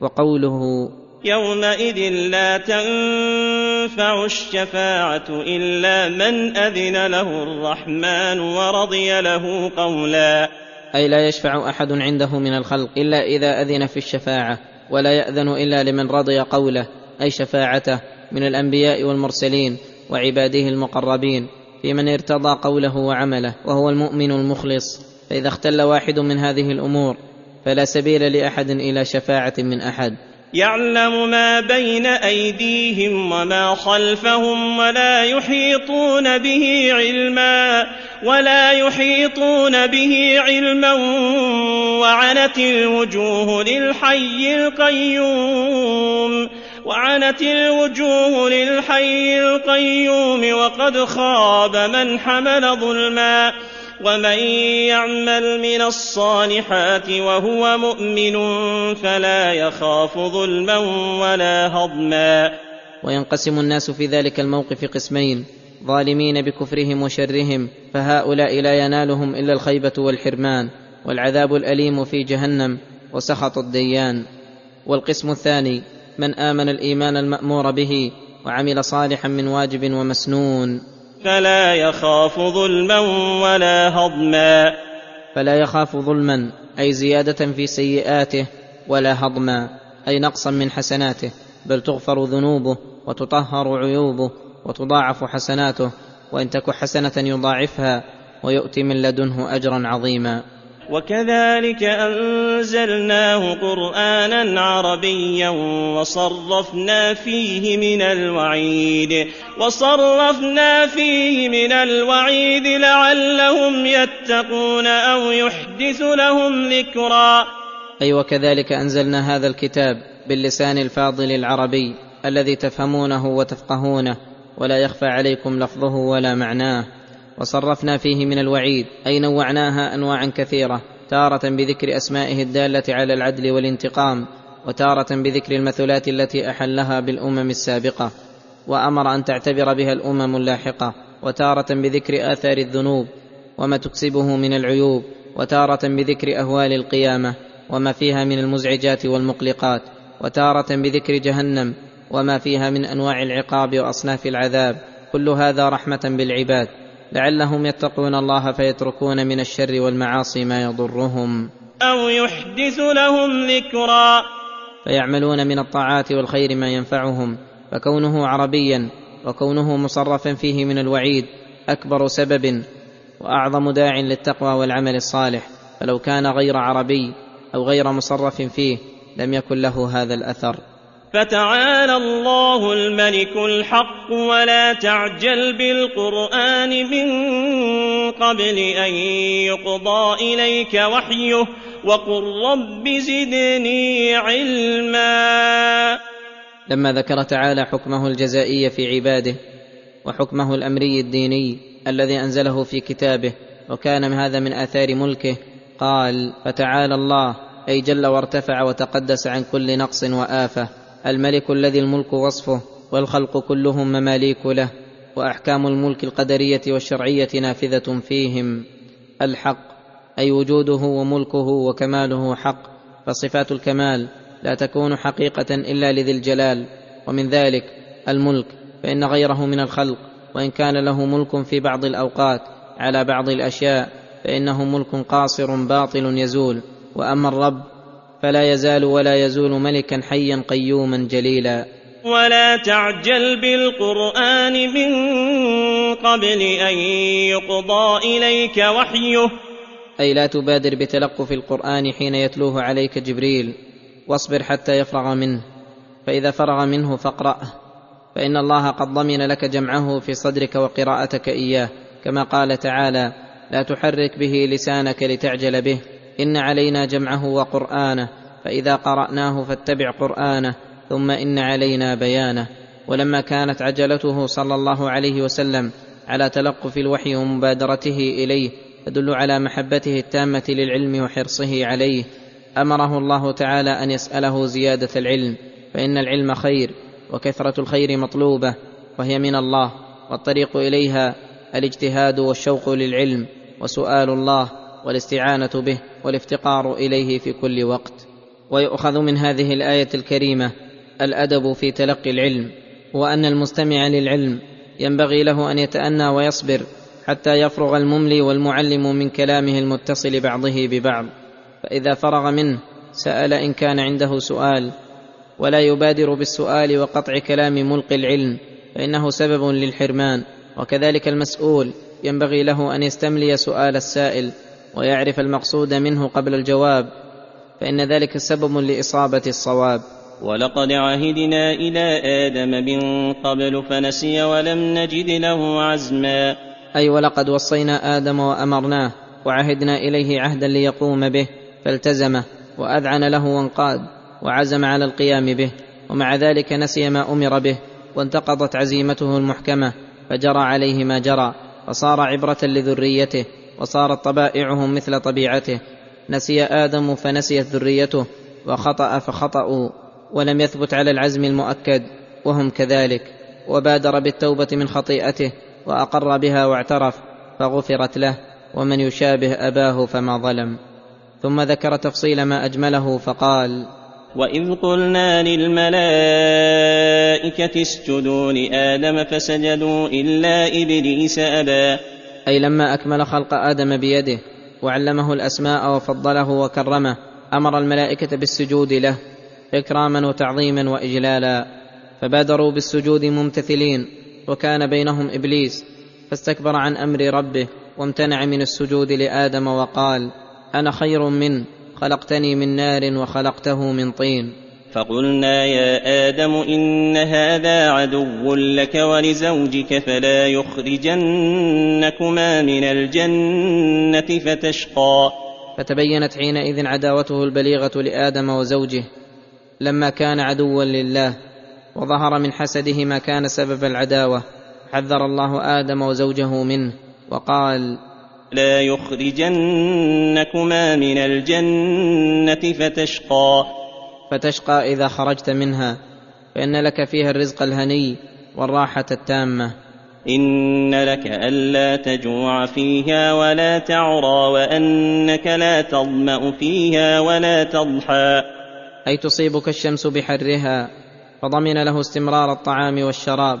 وقوله يومئذ لا تنفع الشفاعة إلا من أذن له الرحمن ورضي له قولا. أي لا يشفع أحد عنده من الخلق إلا إذا أذن في الشفاعة ولا يأذن إلا لمن رضي قوله أي شفاعته من الأنبياء والمرسلين وعباده المقربين في من ارتضى قوله وعمله وهو المؤمن المخلص. فإذا اختل واحد من هذه الأمور فلا سبيل لأحد إلى شفاعة من أحد. يعلم ما بين أيديهم وما خلفهم ولا يحيطون به علما ولا يحيطون به علما وعنت الوجوه للحي القيوم وعنت الوجوه للحي القيوم وقد خاب من حمل ظلما ومن يعمل من الصالحات وهو مؤمن فلا يخاف ظلما ولا هضما. وينقسم الناس في ذلك الموقف قسمين ظالمين بكفرهم وشرهم فهؤلاء لا ينالهم إلا الخيبة والحرمان والعذاب الأليم في جهنم وسخط الديان. والقسم الثاني من آمن الإيمان المأمور به وعمل صالحا من واجب ومسنون. فلا يخاف ظلما ولا هضما. فلا يخاف ظلما أي زيادة في سيئاته ولا هضما أي نقصا من حسناته بل تغفر ذنوبه وتطهر عيوبه وتضاعف حسناته وإن تك حسنة يضاعفها ويؤتي من لدنه أجرا عظيما. وكذلك أنزلناه قرآنا عربيا وصرفنا فيه من الوعيد وصرفنا فيه من الوعيد لعلهم يتقون أو يحدث لهم ذكرا. أي وكذلك أنزلنا هذا الكتاب باللسان الفاضل العربي الذي تفهمونه وتفقهونه ولا يخفى عليكم لفظه ولا معناه. وصرفنا فيه من الوعيد أي نوعناها انواعا كثيرة تارة بذكر أسمائه الدالة على العدل والانتقام وتارة بذكر المثلات التي أحلها بالأمم السابقة وأمر أن تعتبر بها الأمم اللاحقة وتارة بذكر آثار الذنوب وما تكسبه من العيوب وتارة بذكر أهوال القيامة وما فيها من المزعجات والمقلقات وتارة بذكر جهنم وما فيها من أنواع العقاب وأصناف العذاب كل هذا رحمة بالعباد. لعلهم يتقون الله فيتركون من الشر والمعاصي ما يضرهم. أو يحدث لهم ذكرا. فيعملون من الطاعات والخير ما ينفعهم. فكونه عربيا وكونه مصرفا فيه من الوعيد أكبر سبب وأعظم داع للتقوى والعمل الصالح. فلو كان غير عربي أو غير مصرف فيه لم يكن له هذا الأثر. فتعالى الله الملك الحق ولا تعجل بالقرآن من قبل أن يقضى إليك وحيه وقل رب زدني علما. لما ذكر تعالى حكمه الجزائي في عباده وحكمه الأمري الديني الذي أنزله في كتابه وكان هذا من آثار ملكه قال فتعالى الله أي جل وارتفع وتقدس عن كل نقص وآفة. الملك الذي الملك وصفه والخلق كلهم مماليك له وأحكام الملك القدرية والشرعية نافذة فيهم. الحق أي وجوده وملكه وكماله حق فصفات الكمال لا تكون حقيقة إلا لذي الجلال. ومن ذلك الملك فإن غيره من الخلق وإن كان له ملك في بعض الأوقات على بعض الأشياء فإنه ملك قاصر باطل يزول. وأما الرب فلا يزال ولا يزول ملكا حيا قيوما جليلا. ولا تعجل بالقرآن من قبل أن يقضى إليك وحيه. أي لا تبادر بتلقف القرآن حين يتلوه عليك جبريل. واصبر حتى يفرغ منه. فإذا فرغ منه فاقرأه. فإن الله قد ضمن لك جمعه في صدرك وقراءتك إياه. كما قال تعالى لا تحرك به لسانك لتعجل به. إن علينا جمعه وقرآنه فإذا قرأناه فاتبع قرآنه ثم إن علينا بيانه. ولما كانت عجلته صلى الله عليه وسلم على تلقف الوحي ومبادرته إليه تدل على محبته التامة للعلم وحرصه عليه أمره الله تعالى أن يسأله زيادة العلم فإن العلم خير وكثرة الخير مطلوبة وهي من الله والطريق إليها الإجتهاد والشوق للعلم وسؤال الله والاستعانة به. والافتقار إليه في كل وقت. ويؤخذ من هذه الآية الكريمة الأدب في تلقي العلم وأن المستمع للعلم ينبغي له أن يتأنى ويصبر حتى يفرغ المملي والمعلم من كلامه المتصل بعضه ببعض. فإذا فرغ منه سأل إن كان عنده سؤال. ولا يبادر بالسؤال وقطع كلام ملقي العلم فإنه سبب للحرمان. وكذلك المسؤول ينبغي له أن يستملي سؤال السائل. ويعرف المقصود منه قبل الجواب فإن ذلك سبب لإصابة الصواب. ولقد عهدنا إلى آدم من قبل فنسي ولم نجد له عزما. أي ولقد وصينا آدم وأمرناه وعهدنا إليه عهدا ليقوم به فالتزمه وأذعن له وانقاد وعزم على القيام به ومع ذلك نسي ما أمر به وانتقضت عزيمته المحكمة فجرى عليه ما جرى فصار عبرة لذريته. وصارت طبائعهم مثل طبيعته. نسي آدم فنسيت ذريته وخطأ فخطأوا ولم يثبت على العزم المؤكد وهم كذلك. وبادر بالتوبة من خطيئته وأقر بها واعترف فغفرت له ومن يشابه أباه فما ظلم. ثم ذكر تفصيل ما أجمله فقال وإذ قلنا للملائكة اسجدوا لآدم فسجدوا إلا إبليس أبى. أي لما أكمل خلق آدم بيده وعلمه الأسماء وفضله وكرمه أمر الملائكة بالسجود له إكراما وتعظيما وإجلالا. فبادروا بالسجود ممتثلين وكان بينهم إبليس فاستكبر عن أمر ربه وامتنع من السجود لآدم وقال أنا خير منه خلقتني من نار وخلقته من طين. فقلنا يا آدم إن هذا عدو لك ولزوجك فلا يخرجنكما من الجنة فتشقى. فتبينت حينئذ عداوته البليغة لآدم وزوجه لما كان عدوا لله وظهر من حسده ما كان سبب العداوة. حذر الله آدم وزوجه منه وقال لا يخرجنكما من الجنة فتشقى. فتشقى إذا خرجت منها فإن لك فيها الرزق الهني والراحة التامة. إن لك ألا تجوع فيها ولا تعرى وأنك لا تظمأ فيها ولا تضحى. أي تصيبك الشمس بحرها فضمن له استمرار الطعام والشراب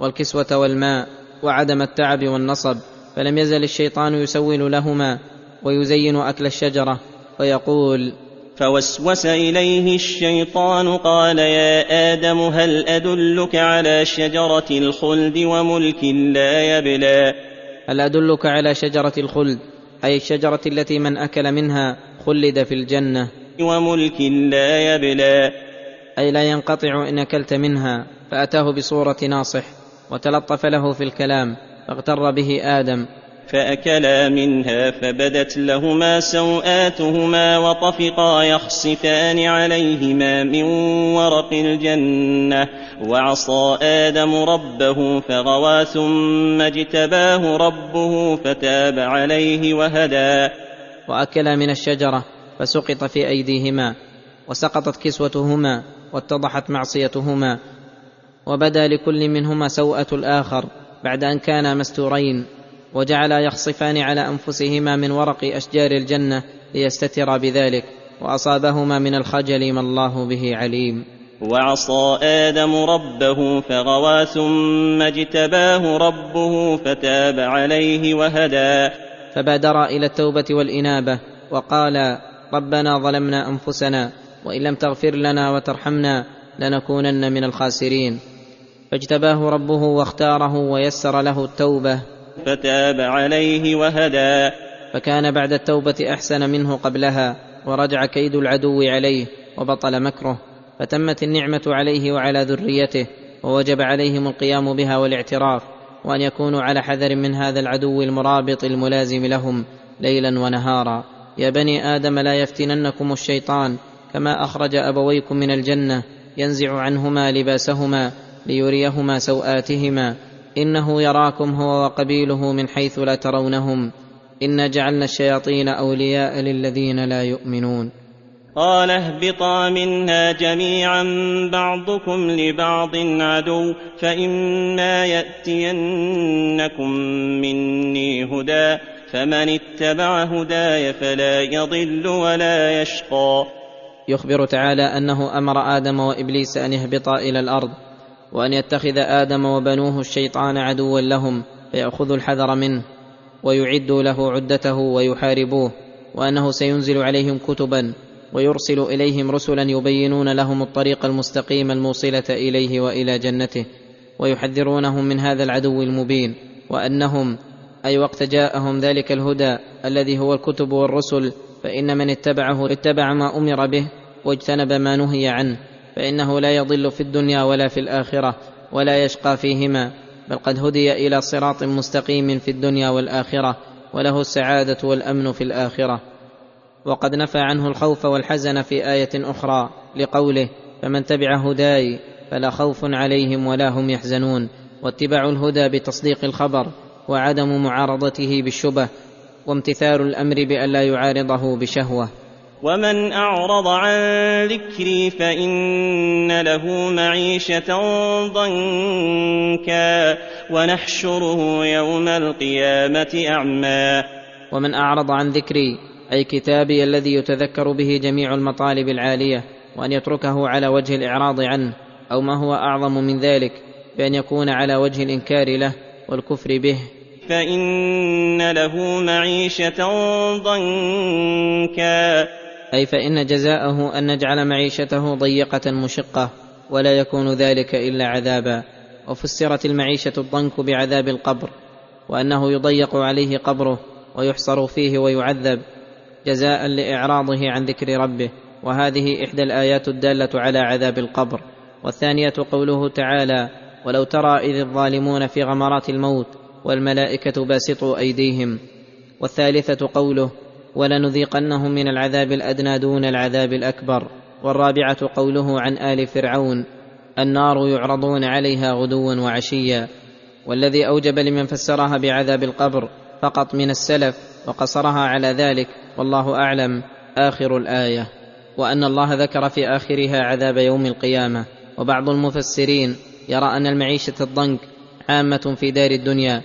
والكسوة والماء وعدم التعب والنصب فلم يزل الشيطان يسول لهما ويزين أكل الشجرة ويقول فوسوس إليه الشيطان قال يا آدم هل أدلك على شجرة الخلد وملك لا يبلى؟ هل أدلك على شجرة الخلد؟ أي الشجرة التي من أكل منها خلد في الجنة. وملك لا يبلى. أي لا ينقطع إن أكلت منها فأتاه بصورة ناصح وتلطف له في الكلام فاغتر به آدم. فأكلا منها فبدت لهما سوآتهما وطفقا يخصفان عليهما من ورق الجنة وعصى آدم ربه فغوى ثم اجتباه ربه فتاب عليه وهدى. وأكلا من الشجرة فسقط في أيديهما وسقطت كسوتهما واتضحت معصيتهما وبدا لكل منهما سوءة الآخر بعد أن كانا مستورين. وجعلا يخصفان على أنفسهما من ورق أشجار الجنة ليستترا بذلك وأصابهما من الخجل ما الله به عليم. وعصى آدم ربه فغوى ثم اجتباه ربه فتاب عليه وهدى. فبادرا إلى التوبة والإنابة وقالا ربنا ظلمنا أنفسنا وإن لم تغفر لنا وترحمنا لنكونن من الخاسرين. فاجتباه ربه واختاره ويسر له التوبة. فتاب عليه وهدى. فكان بعد التوبة أحسن منه قبلها ورجع كيد العدو عليه وبطل مكره. فتمت النعمة عليه وعلى ذريته ووجب عليهم القيام بها والاعتراف وأن يكونوا على حذر من هذا العدو المرابط الملازم لهم ليلا ونهارا. يا بني آدم لا يفتننكم الشيطان كما أخرج أبويكم من الجنة ينزع عنهما لباسهما ليريهما سوآتهما. إنه يراكم هو وقبيله من حيث لا ترونهم. انا جعلنا الشياطين أولياء للذين لا يؤمنون. قال اهبطا منها جميعا بعضكم لبعض عدو فإما يأتينكم مني هدى فمن اتبع هداي فلا يضل ولا يشقى. يخبر تعالى أنه أمر آدم وإبليس أن يهبطا إلى الأرض. وأن يتخذ آدم وبنوه الشيطان عدوا لهم فياخذوا الحذر منه ويعدوا له عدته ويحاربوه وأنه سينزل عليهم كتبا ويرسل إليهم رسلا يبينون لهم الطريق المستقيم الموصلة إليه وإلى جنته ويحذرونهم من هذا العدو المبين وأنهم أي وقت جاءهم ذلك الهدى الذي هو الكتب والرسل فإن من اتبعه اتبع ما أمر به واجتنب ما نهي عنه. فإنه لا يضل في الدنيا ولا في الآخرة ولا يشقى فيهما بل قد هدي إلى صراط مستقيم في الدنيا والآخرة وله السعادة والأمن في الآخرة. وقد نفى عنه الخوف والحزن في آية أخرى لقوله فمن تبع هداي فلا خوف عليهم ولا هم يحزنون واتباع الهدى بتصديق الخبر وعدم معارضته بالشبه وامتثال الأمر بأن لا يعارضه بشهوة. ومن اعرض عن ذكري فان له معيشه ضنكا ونحشره يوم القيامه اعمى. ومن اعرض عن ذكري أي كتابي الذي يتذكر به جميع المطالب العاليه وان يتركه على وجه الاعراض عنه أو ما هو اعظم من ذلك بان يكون على وجه الانكار له والكفر به. فان له معيشه ضنكا أي فإن جزاءه أن نجعل معيشته ضيقة مشقة ولا يكون ذلك إلا عذابا. وفسرت المعيشة الضنك بعذاب القبر وأنه يضيق عليه قبره ويحصر فيه ويعذب جزاء لإعراضه عن ذكر ربه. وهذه إحدى الآيات الدالة على عذاب القبر. والثانية قوله تعالى ولو ترى إذ الظالمون في غمرات الموت والملائكة باسطوا أيديهم والثالثة قوله ولنذيقنهم من العذاب الأدنى دون العذاب الأكبر. والرابعة قوله عن آل فرعون النار يعرضون عليها غدوا وعشيا. والذي أوجب لمن فسرها بعذاب القبر فقط من السلف وقصرها على ذلك والله أعلم. آخر الآية. وأن الله ذكر في آخرها عذاب يوم القيامة. وبعض المفسرين يرى أن المعيشة الضنك عامة في دار الدنيا.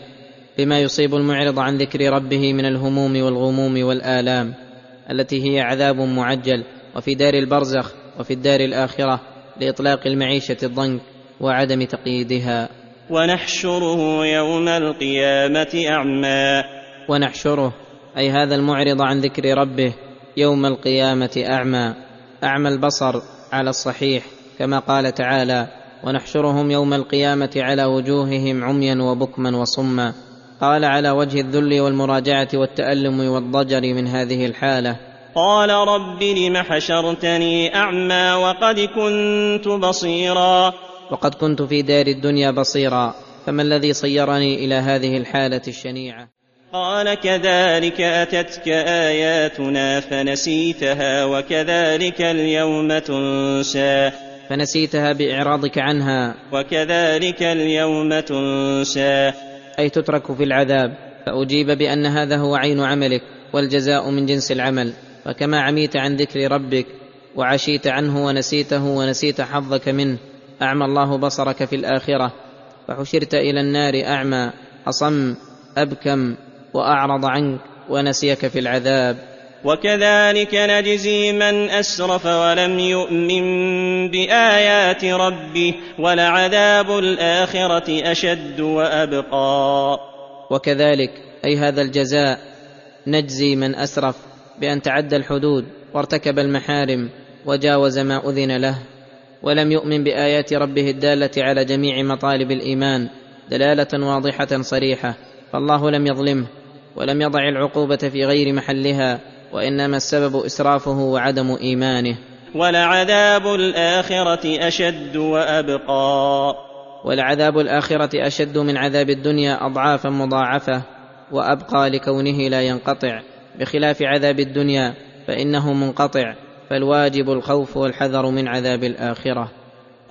بما يصيب المعرض عن ذكر ربه من الهموم والغموم والآلام التي هي عذاب معجل وفي دار البرزخ وفي الدار الآخرة لإطلاق المعيشة الضنك وعدم تقييدها. ونحشره يوم القيامة أعمى. ونحشره أي هذا المعرض عن ذكر ربه يوم القيامة أعمى. أعمى البصر على الصحيح كما قال تعالى ونحشرهم يوم القيامة على وجوههم عميا وبكما وصما قال على وجه الذل والمراجعة والتألم والضجر من هذه الحالة. قال رب لم حشرتني أعمى وقد كنت بصيرا. وقد كنت في دار الدنيا بصيرا. فما الذي صيرني إلى هذه الحالة الشنيعة؟ قال كذلك أتتك آياتنا فنسيتها وكذلك اليوم تنسى. فنسيتها بإعراضك عنها. وكذلك اليوم تنسى. أي تترك في العذاب فأجيب بأن هذا هو عين عملك والجزاء من جنس العمل. فكما عميت عن ذكر ربك وعشيت عنه ونسيته ونسيت حظك منه أعمى الله بصرك في الآخرة. فحشرت إلى النار أعمى أصم أبكم وأعرض عنك ونسيك في العذاب. وكذلك نجزي من أسرف ولم يؤمن بآيات ربه ولعذاب الآخرة أشد وأبقى. وكذلك أي هذا الجزاء نجزي من أسرف بأن تعدى الحدود وارتكب المحارم وجاوز ما أذن له ولم يؤمن بآيات ربه الدالة على جميع مطالب الإيمان دلالة واضحة صريحة فالله لم يظلمه ولم يضع العقوبة في غير محلها. وإنما السبب إسرافه وعدم إيمانه. ولعذاب الآخرة أشد وأبقى. ولعذاب الآخرة أشد من عذاب الدنيا أضعافا مضاعفة وأبقى لكونه لا ينقطع. بخلاف عذاب الدنيا فإنه منقطع فالواجب الخوف والحذر من عذاب الآخرة.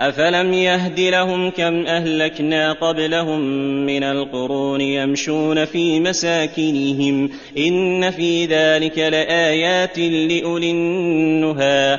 أفلم يهد لهم كم أهلكنا قبلهم من القرون يمشون في مساكنهم إن في ذلك لآيات لأولي النهى.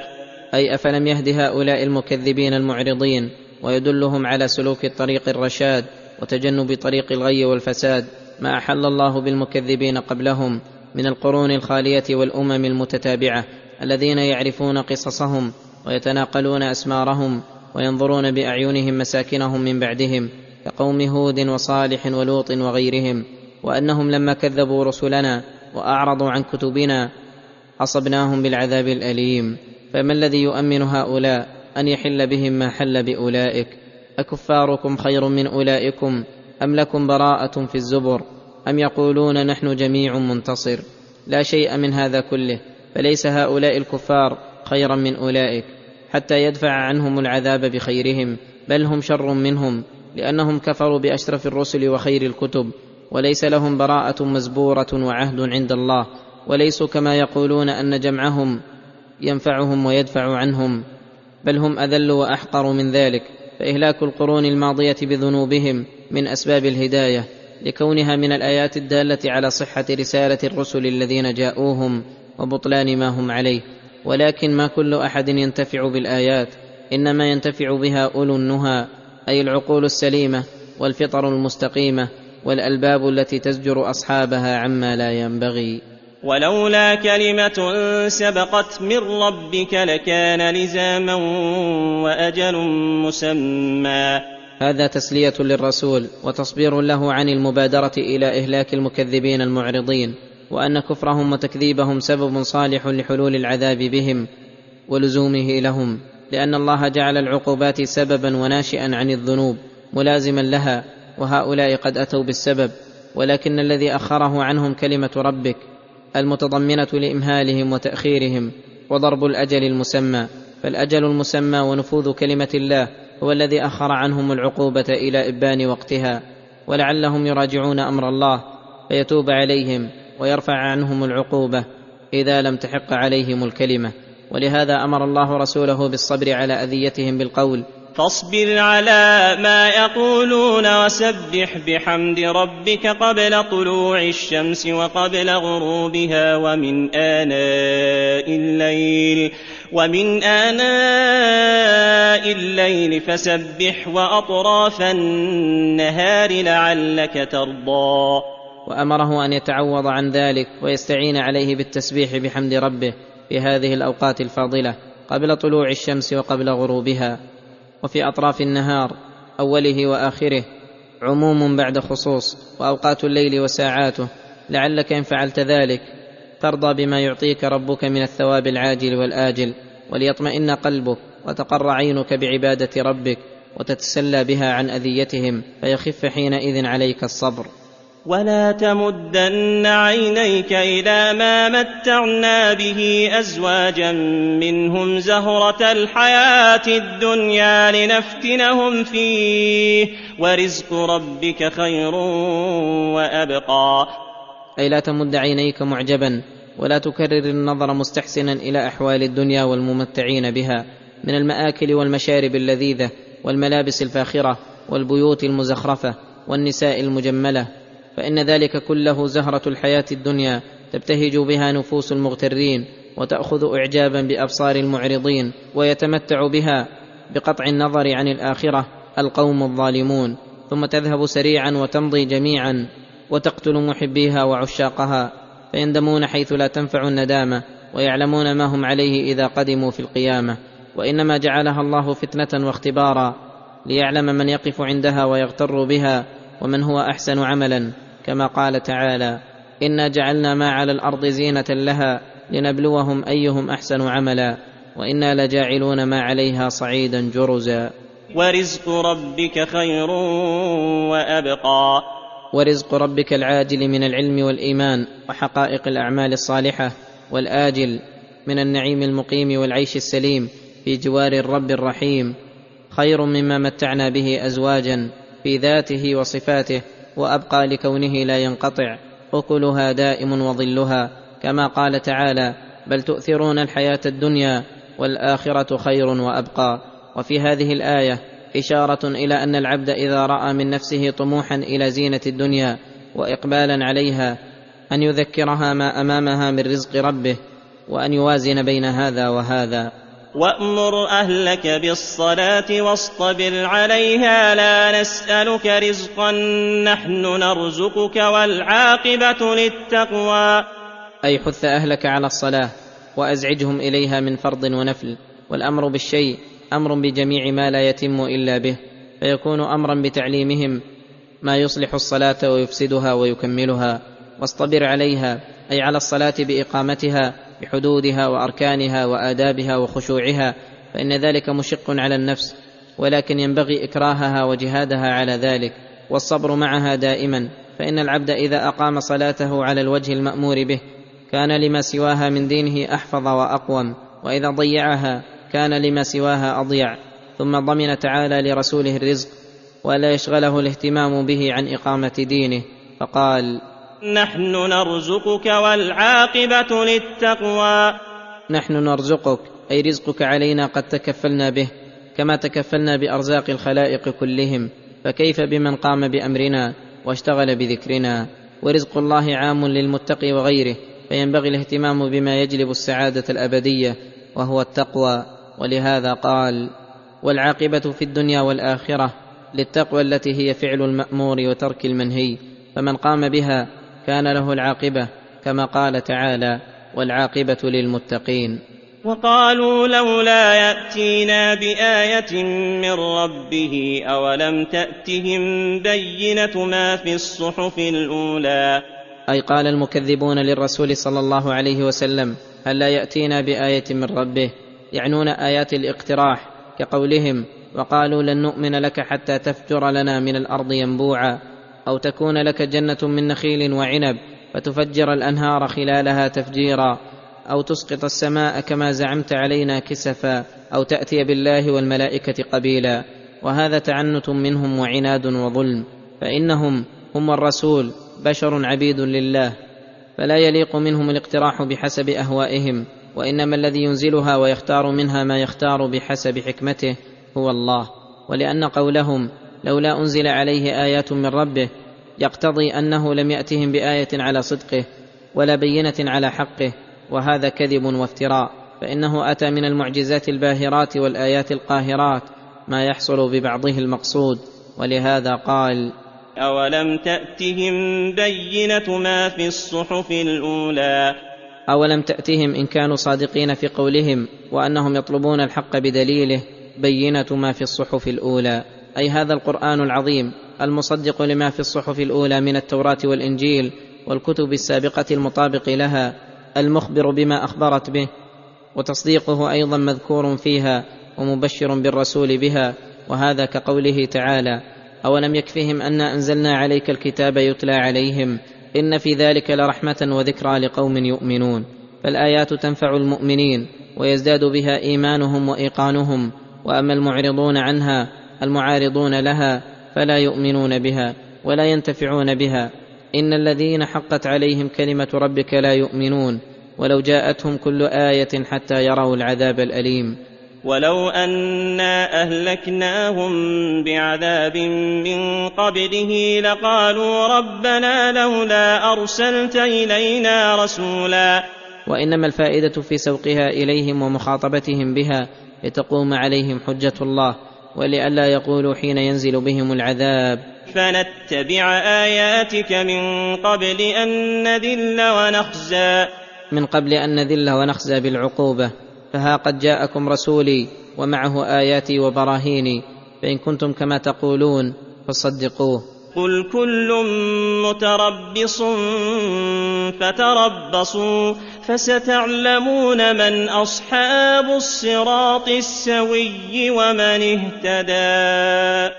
أي أفلم يهد هؤلاء المكذبين المعرضين ويدلهم على سلوك الطريق الرشاد وتجنب طريق الغي والفساد ما أحل الله بالمكذبين قبلهم من القرون الخالية والأمم المتتابعة الذين يعرفون قصصهم ويتناقلون أسمارهم وينظرون بأعينهم مساكنهم من بعدهم كقوم هود وصالح ولوط وغيرهم وأنهم لما كذبوا رسلنا وأعرضوا عن كتبنا اصبناهم بالعذاب الأليم. فما الذي يؤمن هؤلاء أن يحل بهم ما حل بأولئك؟ أكفاركم خير من أولئكم أم لكم براءة في الزبر؟ أم يقولون نحن جميع منتصر؟ لا شيء من هذا كله فليس هؤلاء الكفار خيرا من أولئك. حتى يدفع عنهم العذاب بخيرهم بل هم شر منهم لأنهم كفروا بأشرف الرسل وخير الكتب وليس لهم براءة مزبورة وعهد عند الله وليسوا كما يقولون أن جمعهم ينفعهم ويدفع عنهم بل هم أذل وأحقر من ذلك فإهلاك القرون الماضية بذنوبهم من أسباب الهداية لكونها من الآيات الدالة على صحة رسالة الرسل الذين جاءوهم وبطلان ما هم عليه. ولكن ما كل أحد ينتفع بالآيات إنما ينتفع بها أولو النهى أي العقول السليمة والفطر المستقيمة والألباب التي تزجر أصحابها عما لا ينبغي. ولولا كلمة سبقت من ربك لكان لزاما وأجل مسمى. هذا تسلية للرسول وتصبير له عن المبادرة إلى إهلاك المكذبين المعرضين. وأن كفرهم وتكذيبهم سبب صالح لحلول العذاب بهم ولزومه لهم لأن الله جعل العقوبات سببا وناشئا عن الذنوب ملازما لها وهؤلاء قد أتوا بالسبب ولكن الذي أخره عنهم كلمة ربك المتضمنة لإمهالهم وتأخيرهم وضرب الأجل المسمى فالأجل المسمى ونفوذ كلمة الله هو الذي أخر عنهم العقوبة إلى إبان وقتها ولعلهم يراجعون أمر الله فيتوب عليهم. ويرفع عنهم العقوبة إذا لم تحق عليهم الكلمة. ولهذا أمر الله رسوله بالصبر على أذيتهم بالقول. فاصبر على ما يقولون وسبح بحمد ربك قبل طلوع الشمس وقبل غروبها ومن آناء الليل ومن آناء الليل فسبح وأطراف النهار لعلك ترضى. وأمره أن يتعوض عن ذلك ويستعين عليه بالتسبيح بحمد ربه في هذه الأوقات الفاضلة قبل طلوع الشمس وقبل غروبها. وفي أطراف النهار أوله وآخره عموم بعد خصوص وأوقات الليل وساعاته. لعلك إن فعلت ذلك ترضى بما يعطيك ربك من الثواب العاجل والآجل وليطمئن قلبك وتقر عينك بعبادة ربك وتتسلى بها عن أذيتهم فيخف حينئذ عليك الصبر. ولا تمدن عينيك إلى ما متعنا به ازواجا منهم زهره الحياة الدنيا لنفتنهم فيه ورزق ربك خير وابقى. أي لا تمد عينيك معجبا ولا تكرر النظر مستحسنا إلى أحوال الدنيا والممتعين بها من المآكل والمشارب اللذيذة والملابس الفاخرة والبيوت المزخرفة والنساء المجملة فإن ذلك كله زهرة الحياة الدنيا تبتهج بها نفوس المغترين وتأخذ اعجابا بأبصار المعرضين ويتمتع بها بقطع النظر عن الآخرة القوم الظالمون. ثم تذهب سريعا وتمضي جميعا وتقتل محبيها وعشاقها فيندمون حيث لا تنفع الندامة ويعلمون ما هم عليه إذا قدموا في القيامة. وإنما جعلها الله فتنة واختبارا ليعلم من يقف عندها ويغتر بها ومن هو أحسن عملا كما قال تعالى انا جعلنا ما على الأرض زينه لها لنبلوهم ايهم احسن عملا وأنا لجاعلون ما عليها صعيدا جرزا. ورزق ربك خير وابقى. ورزق ربك العاجل من العلم والايمان وحقائق الاعمال الصالحه والاجل من النعيم المقيم والعيش السليم في جوار الرب الرحيم. خير مما متعنا به ازواجا في ذاته وصفاته وأبقى لكونه لا ينقطع. أكلها دائم وظلها. كما قال تعالى بل تؤثرون الحياة الدنيا والآخرة خير وأبقى. وفي هذه الآية إشارة إلى أن العبد إذا رأى من نفسه طموحا إلى زينة الدنيا واقبالا عليها أن يذكرها ما أمامها من رزق ربه وأن يوازن بين هذا وهذا. وامر اهلك بالصلاه واصطبر عليها لا نسالك رزقا نحن نرزقك والعاقبه للتقوى. أي حث أهلك على الصلاة وأزعجهم إليها من فرض ونفل والأمر بالشيء أمر بجميع ما لا يتم إلا به فيكون أمرا بتعليمهم ما يصلح الصلاة ويفسدها ويكملها واصطبر عليها أي على الصلاة بإقامتها بحدودها وأركانها وآدابها وخشوعها فإن ذلك مشق على النفس ولكن ينبغي إكراهها وجهادها على ذلك والصبر معها دائما فإن العبد إذا أقام صلاته على الوجه المأمور به كان لما سواها من دينه أحفظ وأقوم وإذا ضيعها كان لما سواها أضيع ثم ضمن تعالى لرسوله الرزق ولا يشغله الاهتمام به عن إقامة دينه فقال نحن نرزقك والعاقبة للتقوى. نحن نرزقك أي رزقك علينا قد تكفلنا به كما تكفلنا بأرزاق الخلائق كلهم. فكيف بمن قام بأمرنا واشتغل بذكرنا؟ ورزق الله عام للمتقي وغيره فينبغي الاهتمام بما يجلب السعادة الأبدية وهو التقوى. ولهذا قال والعاقبة في الدنيا والآخرة للتقوى التي هي فعل المأمور وترك المنهي. فمن قام بها كان له العاقبة كما قال تعالى والعاقبة للمتقين. وقالوا لولا يأتينا بآية من ربه أولم تأتهم بينة ما في الصحف الأولى؟ أي قال المكذبون للرسول صلى الله عليه وسلم هل لا يأتينا بآية من ربه؟ يعنون آيات الاقتراح كقولهم وقالوا لن نؤمن لك حتى تفجر لنا من الأرض ينبوعا. أو تكون لك جنة من نخيل وعنب فتفجر الأنهار خلالها تفجيرا أو تسقط السماء كما زعمت علينا كسفا أو تأتي بالله والملائكة قبيلا وهذا تعنت منهم وعناد وظلم فإنهم هم الرسول بشر عبيد لله فلا يليق منهم الاقتراح بحسب أهوائهم وإنما الذي ينزلها ويختار منها ما يختار بحسب حكمته هو الله ولأن قولهم لولا أنزل عليه آيات من ربه يقتضي أنه لم يأتهم بآية على صدقه ولا بينة على حقه وهذا كذب وافتراء. فإنه أتى من المعجزات الباهرات والآيات القاهرات ما يحصل ببعضه المقصود ولهذا قال اولم تاتهم بينه ما في الصحف الاولى؟ اولم تاتهم ان كانوا صادقين في قولهم وانهم يطلبون الحق بدليله بينه ما في الصحف الاولى. أي هذا القرآن العظيم المصدق لما في الصحف الأولى من التوراة والإنجيل والكتب السابقة المطابق لها المخبر بما أخبرت به وتصديقه أيضا مذكور فيها ومبشر بالرسول بها وهذا كقوله تعالى أولم يكفهم انا أنزلنا عليك الكتاب يتلى عليهم إن في ذلك لرحمة وذكرى لقوم يؤمنون فالآيات تنفع المؤمنين ويزداد بها إيمانهم وإيقانهم وأما المعرضون عنها المعارضون لها فلا يؤمنون بها ولا ينتفعون بها. إن الذين حقت عليهم كلمة ربك لا يؤمنون ولو جاءتهم كل آية حتى يروا العذاب الأليم. ولو أنا أهلكناهم بعذاب من قبله لقالوا ربنا لولا أرسلت إلينا رسولا. وإنما الفائدة في سوقها إليهم ومخاطبتهم بها لتقوم عليهم حجة الله. ولئلا يقولوا حين ينزل بهم العذاب. فنتبع آياتك من قبل أن نذل ونخزى. من قبل أن نذل ونخزى بالعقوبة. فها قد جاءكم رسولي ومعه آياتي وبراهيني. فإن كنتم كما تقولون فصدقوه. قل كل متربص فتربصوا فستعلمون من اصحاب الصراط السوي ومن اهتدى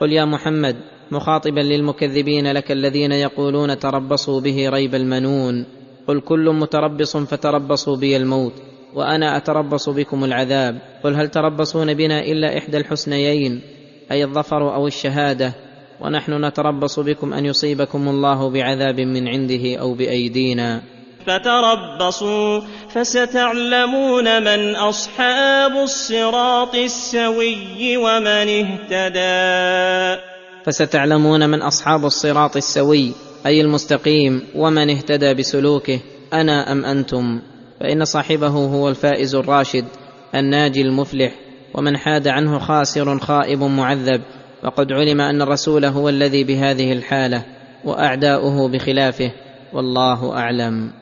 قل يا محمد مخاطبا للمكذبين لك الذين يقولون تربصوا به ريب المنون. قل كل متربص فتربصوا بي الموت وأنا اتربص بكم العذاب. قل هل تربصون بنا الا احدى الحسنيين؟ اي الظفر أو الشهاده؟ ونحن نتربص بكم أن يصيبكم الله بعذاب من عنده أو بأيدينا. فتربصوا فستعلمون من أصحاب الصراط السوي ومن اهتدى. فستعلمون من أصحاب الصراط السوي أي المستقيم ومن اهتدى بسلوكه أنا أم أنتم؟ فإن صاحبه هو الفائز الراشد الناجي المفلح ومن حاد عنه خاسر خائب معذب. وقد علم أن الرسول هو الذي بهذه الحالة وأعداؤه بخلافه والله أعلم.